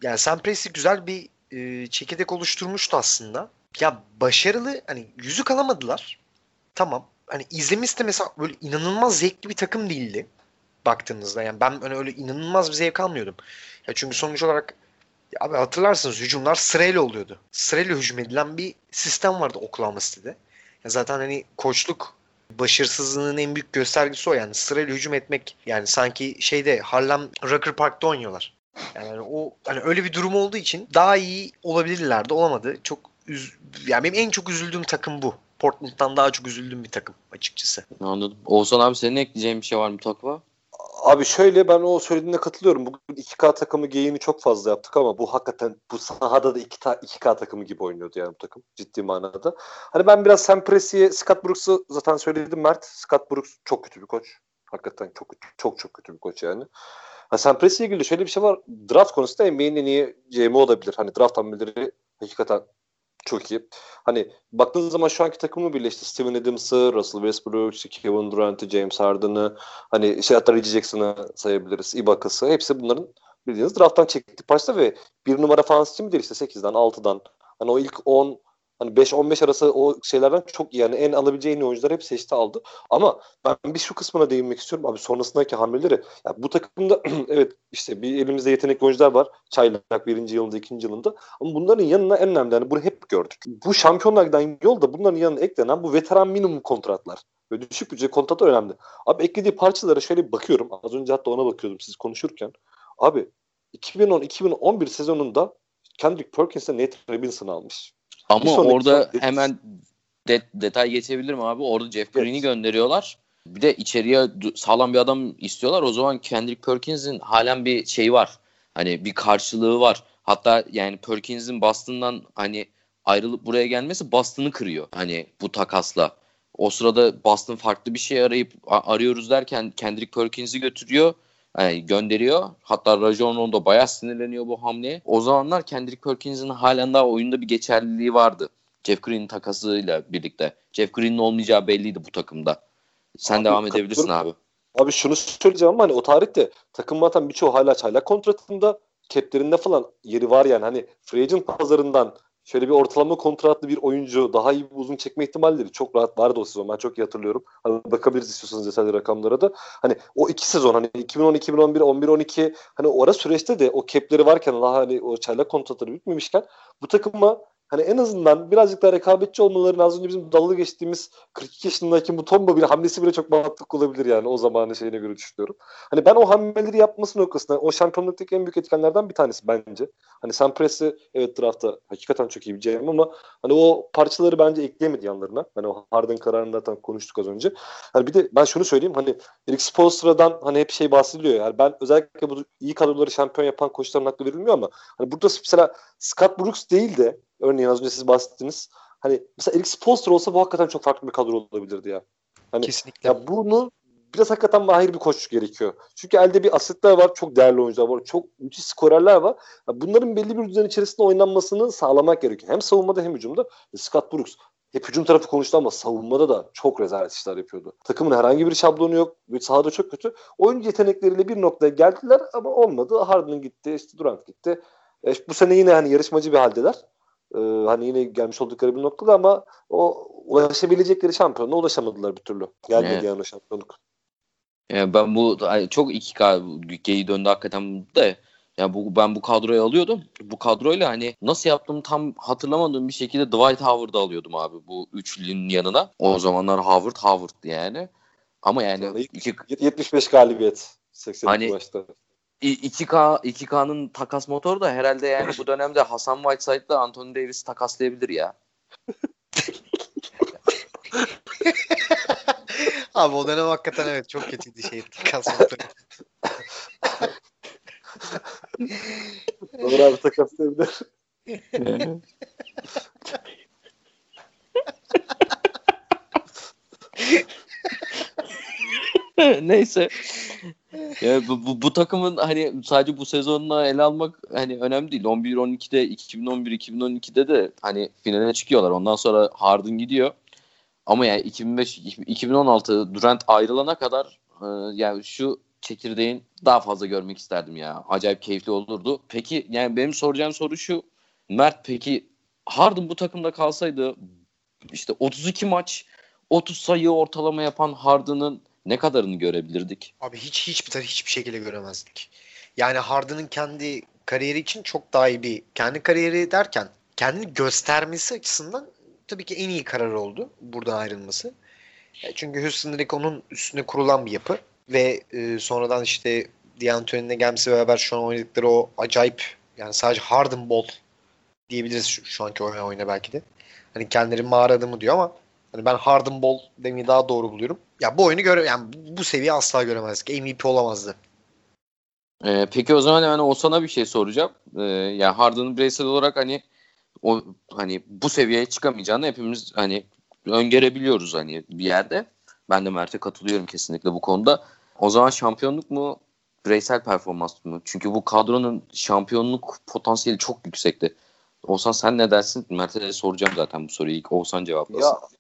yani Sam Presti güzel bir e, çekirdek oluşturmuştu aslında. Ya başarılı hani yüzük alamadılar. Tamam. Hani izlemesi de mesela böyle inanılmaz zevkli bir takım değildi baktığınızda. Yani ben hani öyle inanılmaz bir zevk almıyordum. Ya çünkü sonuç olarak abi hatırlarsınız hücumlar sırayla oluyordu. Sırayla hücum edilen bir sistem vardı Oklahoma City'de. Ya zaten hani koçluk başarısızlığının en büyük göstergesi o yani sırayla hücum etmek yani sanki şeyde Harlem Rucker Park'ta oynuyorlar. Yani o hani öyle bir durum olduğu için daha iyi olabilirlerdi olamadı. Çok üz yani benim en çok üzüldüğüm takım bu. Portland'dan daha çok üzüldüğüm bir takım açıkçası. Anladım. Oğuzhan abi senin ekleyeceğin bir şey var mı takva? Abi şöyle ben o söylediğine katılıyorum. Bugün 2K takımı geyini çok fazla yaptık ama bu hakikaten bu sahada da 2K, 2K takımı gibi oynuyordu yani bu takım ciddi manada. Hani ben biraz Sam Presti'ye Scott Brooks'u zaten söyledim Mert. Scott Brooks çok kötü bir koç. Hakikaten çok çok çok kötü bir koç yani. Ha, Sam Presti'ye ilgili şöyle bir şey var. Draft konusunda NBA'nin en iyi GM olabilir. Hani draft hamleleri hakikaten çok iyi. Hani baktığın zaman şu anki takımı bile işte Steven Adams'ı, Russell Westbrook, işte Kevin Durant'ı, James Harden'ı, hani şey hatta Reggie Jackson'ı sayabiliriz, Ibaka'sı. Hepsi bunların bildiğiniz drafttan çektik başta ve bir numara falan mi değil işte 8'den 6'dan. Hani o ilk 10 Hani 5-15 arası o şeylerden çok iyi. Yani en alabileceği en iyi oyuncular hep seçti aldı. Ama ben bir şu kısmına değinmek istiyorum. Abi sonrasındaki hamleleri. Ya bu takımda evet işte bir elimizde yetenekli oyuncular var. Çaylak birinci yılında, ikinci yılında. Ama bunların yanına en önemli yani bunu hep gördük. Bu şampiyonlardan yolda bunların yanına eklenen bu veteran minimum kontratlar. Böyle düşük bütçe kontratı önemli. Abi eklediği parçalara şöyle bir bakıyorum. Az önce hatta ona bakıyordum siz konuşurken. Abi 2010-2011 sezonunda Kendrick Perkins'e Nate Robinson almış. Ama orada hemen de, detay geçebilirim abi. Orada Jeff Green'i evet. gönderiyorlar. Bir de içeriye sağlam bir adam istiyorlar. O zaman Kendrick Perkins'in halen bir şey var. Hani bir karşılığı var. Hatta yani Perkins'in Boston'dan hani ayrılıp buraya gelmesi Boston'ı kırıyor. Hani bu takasla. O sırada Boston farklı bir şey arayıp arıyoruz derken Kendrick Perkins'i götürüyor. Yani gönderiyor. Hatta Rajon Rondo bayağı sinirleniyor bu hamleye. O zamanlar Kendrick Perkins'in halen daha oyunda bir geçerliliği vardı. Jeff Green takasıyla birlikte. Jeff Green'in olmayacağı belliydi bu takımda. Sen abi, devam edebilirsin abi. Abi şunu söyleyeceğim ama hani o tarihte takım atan birçoğu hala çaylak kontratında caplerinde falan yeri var yani. Hani free agent pazarından şöyle bir ortalama kontratlı bir oyuncu daha iyi bir uzun çekme ihtimalleri çok rahat vardı o sezon. Ben çok iyi hatırlıyorum. Hani bakabiliriz istiyorsanız detaylı rakamlara da. Hani o iki sezon hani 2010 2011 11 12 hani o ara süreçte de o capleri varken daha hani o çaylak kontratları bitmemişken bu takıma hani en azından birazcık daha rekabetçi olmalarını az önce bizim dalga geçtiğimiz 42 yaşındaki bu Tomba bile hamlesi bile çok mantıklı olabilir yani o zamanın şeyine göre düşünüyorum. Hani ben o hamleleri yapması noktasında o şampiyonluktaki en büyük etkenlerden bir tanesi bence. Hani Sam Press'i evet draftta hakikaten çok iyi bir GM ama hani o parçaları bence ekleyemedi yanlarına. Hani o Harden kararını zaten konuştuk az önce. Hani bir de ben şunu söyleyeyim hani Eric Spoelstra'dan hani hep şey bahsediliyor yani ben özellikle bu iyi kadroları şampiyon yapan koçların hakkı verilmiyor ama hani burada mesela Scott Brooks değil de Örneğin az önce siz bahsettiniz. Hani mesela Eric Spoelstra olsa bu hakikaten çok farklı bir kadro olabilirdi ya. Hani, Kesinlikle. Ya bunu biraz hakikaten mahir bir koç gerekiyor. Çünkü elde bir asetler var, çok değerli oyuncular var, çok müthiş skorerler var. Ya bunların belli bir düzen içerisinde oynanmasını sağlamak gerekiyor. Hem savunmada hem hücumda. E, Scott Brooks hep hücum tarafı konuştu ama savunmada da çok rezalet işler yapıyordu. Takımın herhangi bir şablonu yok sahada çok kötü. Oyuncu yetenekleriyle bir noktaya geldiler ama olmadı. Harden gitti, işte Durant gitti. E, bu sene yine hani yarışmacı bir haldeler. Ee, hani yine gelmiş oldukları bir noktada ama o ulaşabilecekleri şampiyonluğa ulaşamadılar bir türlü. Gelmedi evet. yani şampiyonluk. Yani ben bu çok 2K geyi döndü hakikaten de ya bu ben bu kadroyu alıyordum. Bu kadroyla hani nasıl yaptım tam hatırlamadığım bir şekilde Dwight Howard'ı alıyordum abi bu üçlünün yanına. O zamanlar Howard Howard yani. Ama yani iki... 75 galibiyet 80 hani, maçta. 2K 2K'nın takas motoru da herhalde yani bu dönemde Hasan Whiteside'la Anthony Davis takaslayabilir ya. Abi o dönem hakikaten evet çok kötüydü şey takas motoru. Olur abi takaslayabilir. Neyse. Yani bu, bu, bu takımın hani sadece bu sezonla ele almak hani önemli değil. 11-12'de 2011-2012'de de hani finale çıkıyorlar. Ondan sonra Harden gidiyor. Ama yani 2005 2016 Durant ayrılana kadar e, yani şu çekirdeğin daha fazla görmek isterdim ya. Acayip keyifli olurdu. Peki yani benim soracağım soru şu. Mert peki Harden bu takımda kalsaydı işte 32 maç 30 sayı ortalama yapan Harden'ın ne kadarını görebilirdik? Abi hiç hiçbir hiçbir şekilde göremezdik. Yani Harden'ın kendi kariyeri için çok daha iyi bir kendi kariyeri derken kendini göstermesi açısından tabii ki en iyi karar oldu buradan ayrılması. E, çünkü Houston direkt onun üstüne kurulan bir yapı ve e, sonradan işte D'Antoni'ne gelmesi beraber şu an oynadıkları o acayip yani sadece Harden ball diyebiliriz şu, şu anki oyuna, oyuna belki de. Hani kendileri mağara adımı diyor ama hani ben Harden ball demeyi daha doğru buluyorum. Ya bu oyunu göre yani bu seviye asla göremezdik. MVP olamazdı. Ee, peki o zaman yani o sana bir şey soracağım. Ee, yani Harden'ın bireysel olarak hani o hani bu seviyeye çıkamayacağını hepimiz hani öngörebiliyoruz hani bir yerde. Ben de Mert'e katılıyorum kesinlikle bu konuda. O zaman şampiyonluk mu bireysel performans mı? Çünkü bu kadronun şampiyonluk potansiyeli çok yüksekti. Olsan sen ne dersin? Mert'e soracağım zaten bu soruyu. İlk Oğuzhan cevaplasın. Ya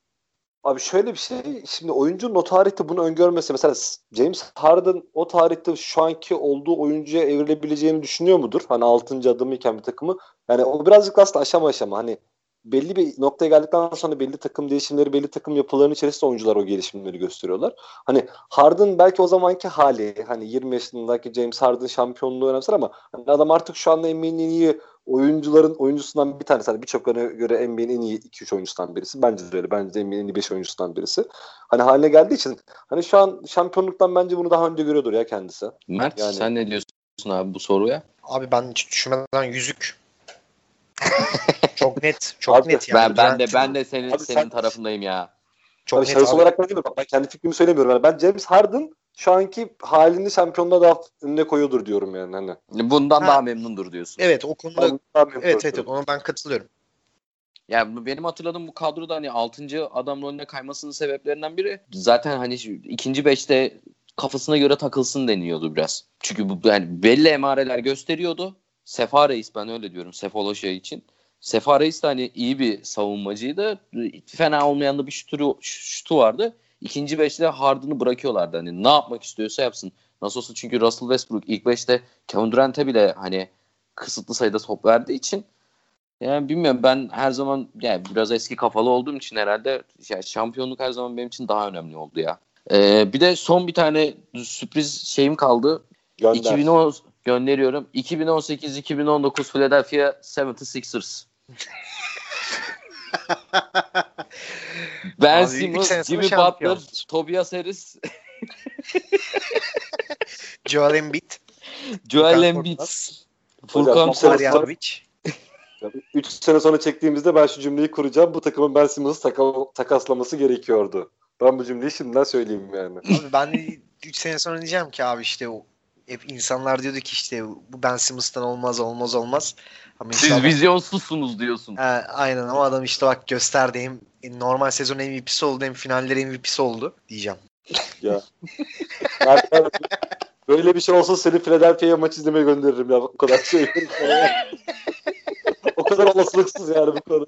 Abi şöyle bir şey, şimdi oyuncunun o tarihte bunu öngörmesi, mesela James Harden o tarihte şu anki olduğu oyuncuya evrilebileceğini düşünüyor mudur? Hani 6. adımıyken bir takımı. Yani o birazcık aslında aşama aşama hani belli bir noktaya geldikten sonra belli takım değişimleri, belli takım yapılarının içerisinde oyuncular o gelişimleri gösteriyorlar. Hani Harden belki o zamanki hali, hani 20 yaşındaki James Harden şampiyonluğu önemser ama hani adam artık şu anda NBA'nin oyuncuların oyuncusundan bir tanesi. Hani birçoklarına göre NBA'nin en iyi 2-3 oyuncusundan birisi. Bence de öyle. Bence de NBA'nin en iyi 5 oyuncusundan birisi. Hani haline geldiği için hani şu an şampiyonluktan bence bunu daha önce görüyordur ya kendisi. Mert yani... sen ne diyorsun abi bu soruya? Abi ben hiç düşünmeden yüzük çok net, çok abi, net yani. Ben, ben de ben de senin abi senin sen, tarafındayım ya. Çok abi, net olarak ben demiyorum. Ben kendi fikrimi söylemiyorum. Yani ben James Harden şu anki halini şampiyonluğa daha önüne koyuyordur diyorum yani. Hani. Bundan ha. daha memnundur diyorsun. Evet o konuda evet evet, evet ona ben katılıyorum. Yani benim hatırladığım bu kadroda hani 6. adam rolüne kaymasının sebeplerinden biri zaten hani ikinci beşte kafasına göre takılsın deniyordu biraz. Çünkü bu yani belli emareler gösteriyordu. Sefa Reis ben öyle diyorum Sefoloşa için. Sefa Reis de hani iyi bir savunmacıydı. Fena olmayan da bir şutu, şutu vardı. İkinci beşte Harden'ı bırakıyorlardı. Hani ne yapmak istiyorsa yapsın. Nasıl olsa çünkü Russell Westbrook ilk beşte Kevin Durant'e bile hani kısıtlı sayıda top verdiği için yani bilmiyorum ben her zaman yani biraz eski kafalı olduğum için herhalde yani şampiyonluk her zaman benim için daha önemli oldu ya. Ee, bir de son bir tane sürpriz şeyim kaldı. Gönder. 2010 gönderiyorum. 2018-2019 Philadelphia 76ers. ben Abi, Simmons, Jimmy. Butler, Tobias Harris, Joel Embiid, Joel Embiid, Furkan Marjanovic. 3 sene sonra çektiğimizde ben şu cümleyi kuracağım. Bu takımın Ben Simmons'ı taka- takaslaması gerekiyordu. Ben bu cümleyi şimdiden söyleyeyim yani. Abi ben 3 sene sonra diyeceğim ki abi işte o hep insanlar diyordu ki işte bu Ben Simmons'tan olmaz olmaz olmaz. Ama Siz inşallah- vizyonsuzsunuz diyorsun. He, aynen o adam işte bak gösterdi hem normal sezon MVP'si oldu hem finalleri MVP'si oldu diyeceğim. Ya. Erkan, böyle bir şey olsa seni Philadelphia'ya maç izlemeye gönderirim ya. O kadar ya. o kadar olasılıksız yani bu konu.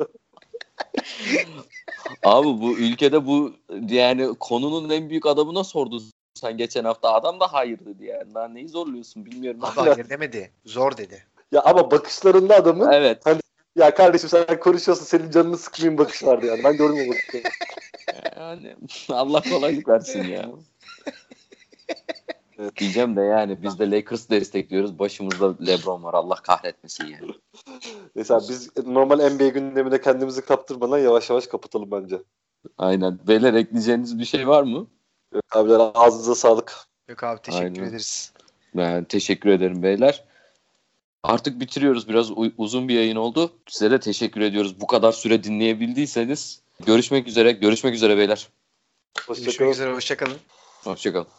Abi bu ülkede bu yani konunun en büyük adamına sordun sen geçen hafta. Adam da hayır dedi yani. Daha neyi zorluyorsun bilmiyorum. Abi hayır demedi. Zor dedi. Ya ama bakışlarında adamın evet. Ya kardeşim sen konuşuyorsun senin canını sıkmayayım bakış vardı yani. Ben gördüm o bakışı. Yani Allah kolaylık versin ya. Evet. Diyeceğim de yani biz de Lakers destekliyoruz. Başımızda LeBron var. Allah kahretmesin yani. Mesela biz normal NBA gündemine kendimizi kaptırmadan yavaş yavaş kapatalım bence. Aynen. Beyler ekleyeceğiniz bir şey var mı? Evet, abiler ağzınıza sağlık. Yok abi teşekkür Aynen. ederiz. Ben teşekkür ederim beyler. Artık bitiriyoruz. Biraz uzun bir yayın oldu. Size de teşekkür ediyoruz. Bu kadar süre dinleyebildiyseniz. Görüşmek üzere. Görüşmek üzere beyler. Görüşmek Hoşçakalın. üzere hoşçakalın. Hoşçakalın.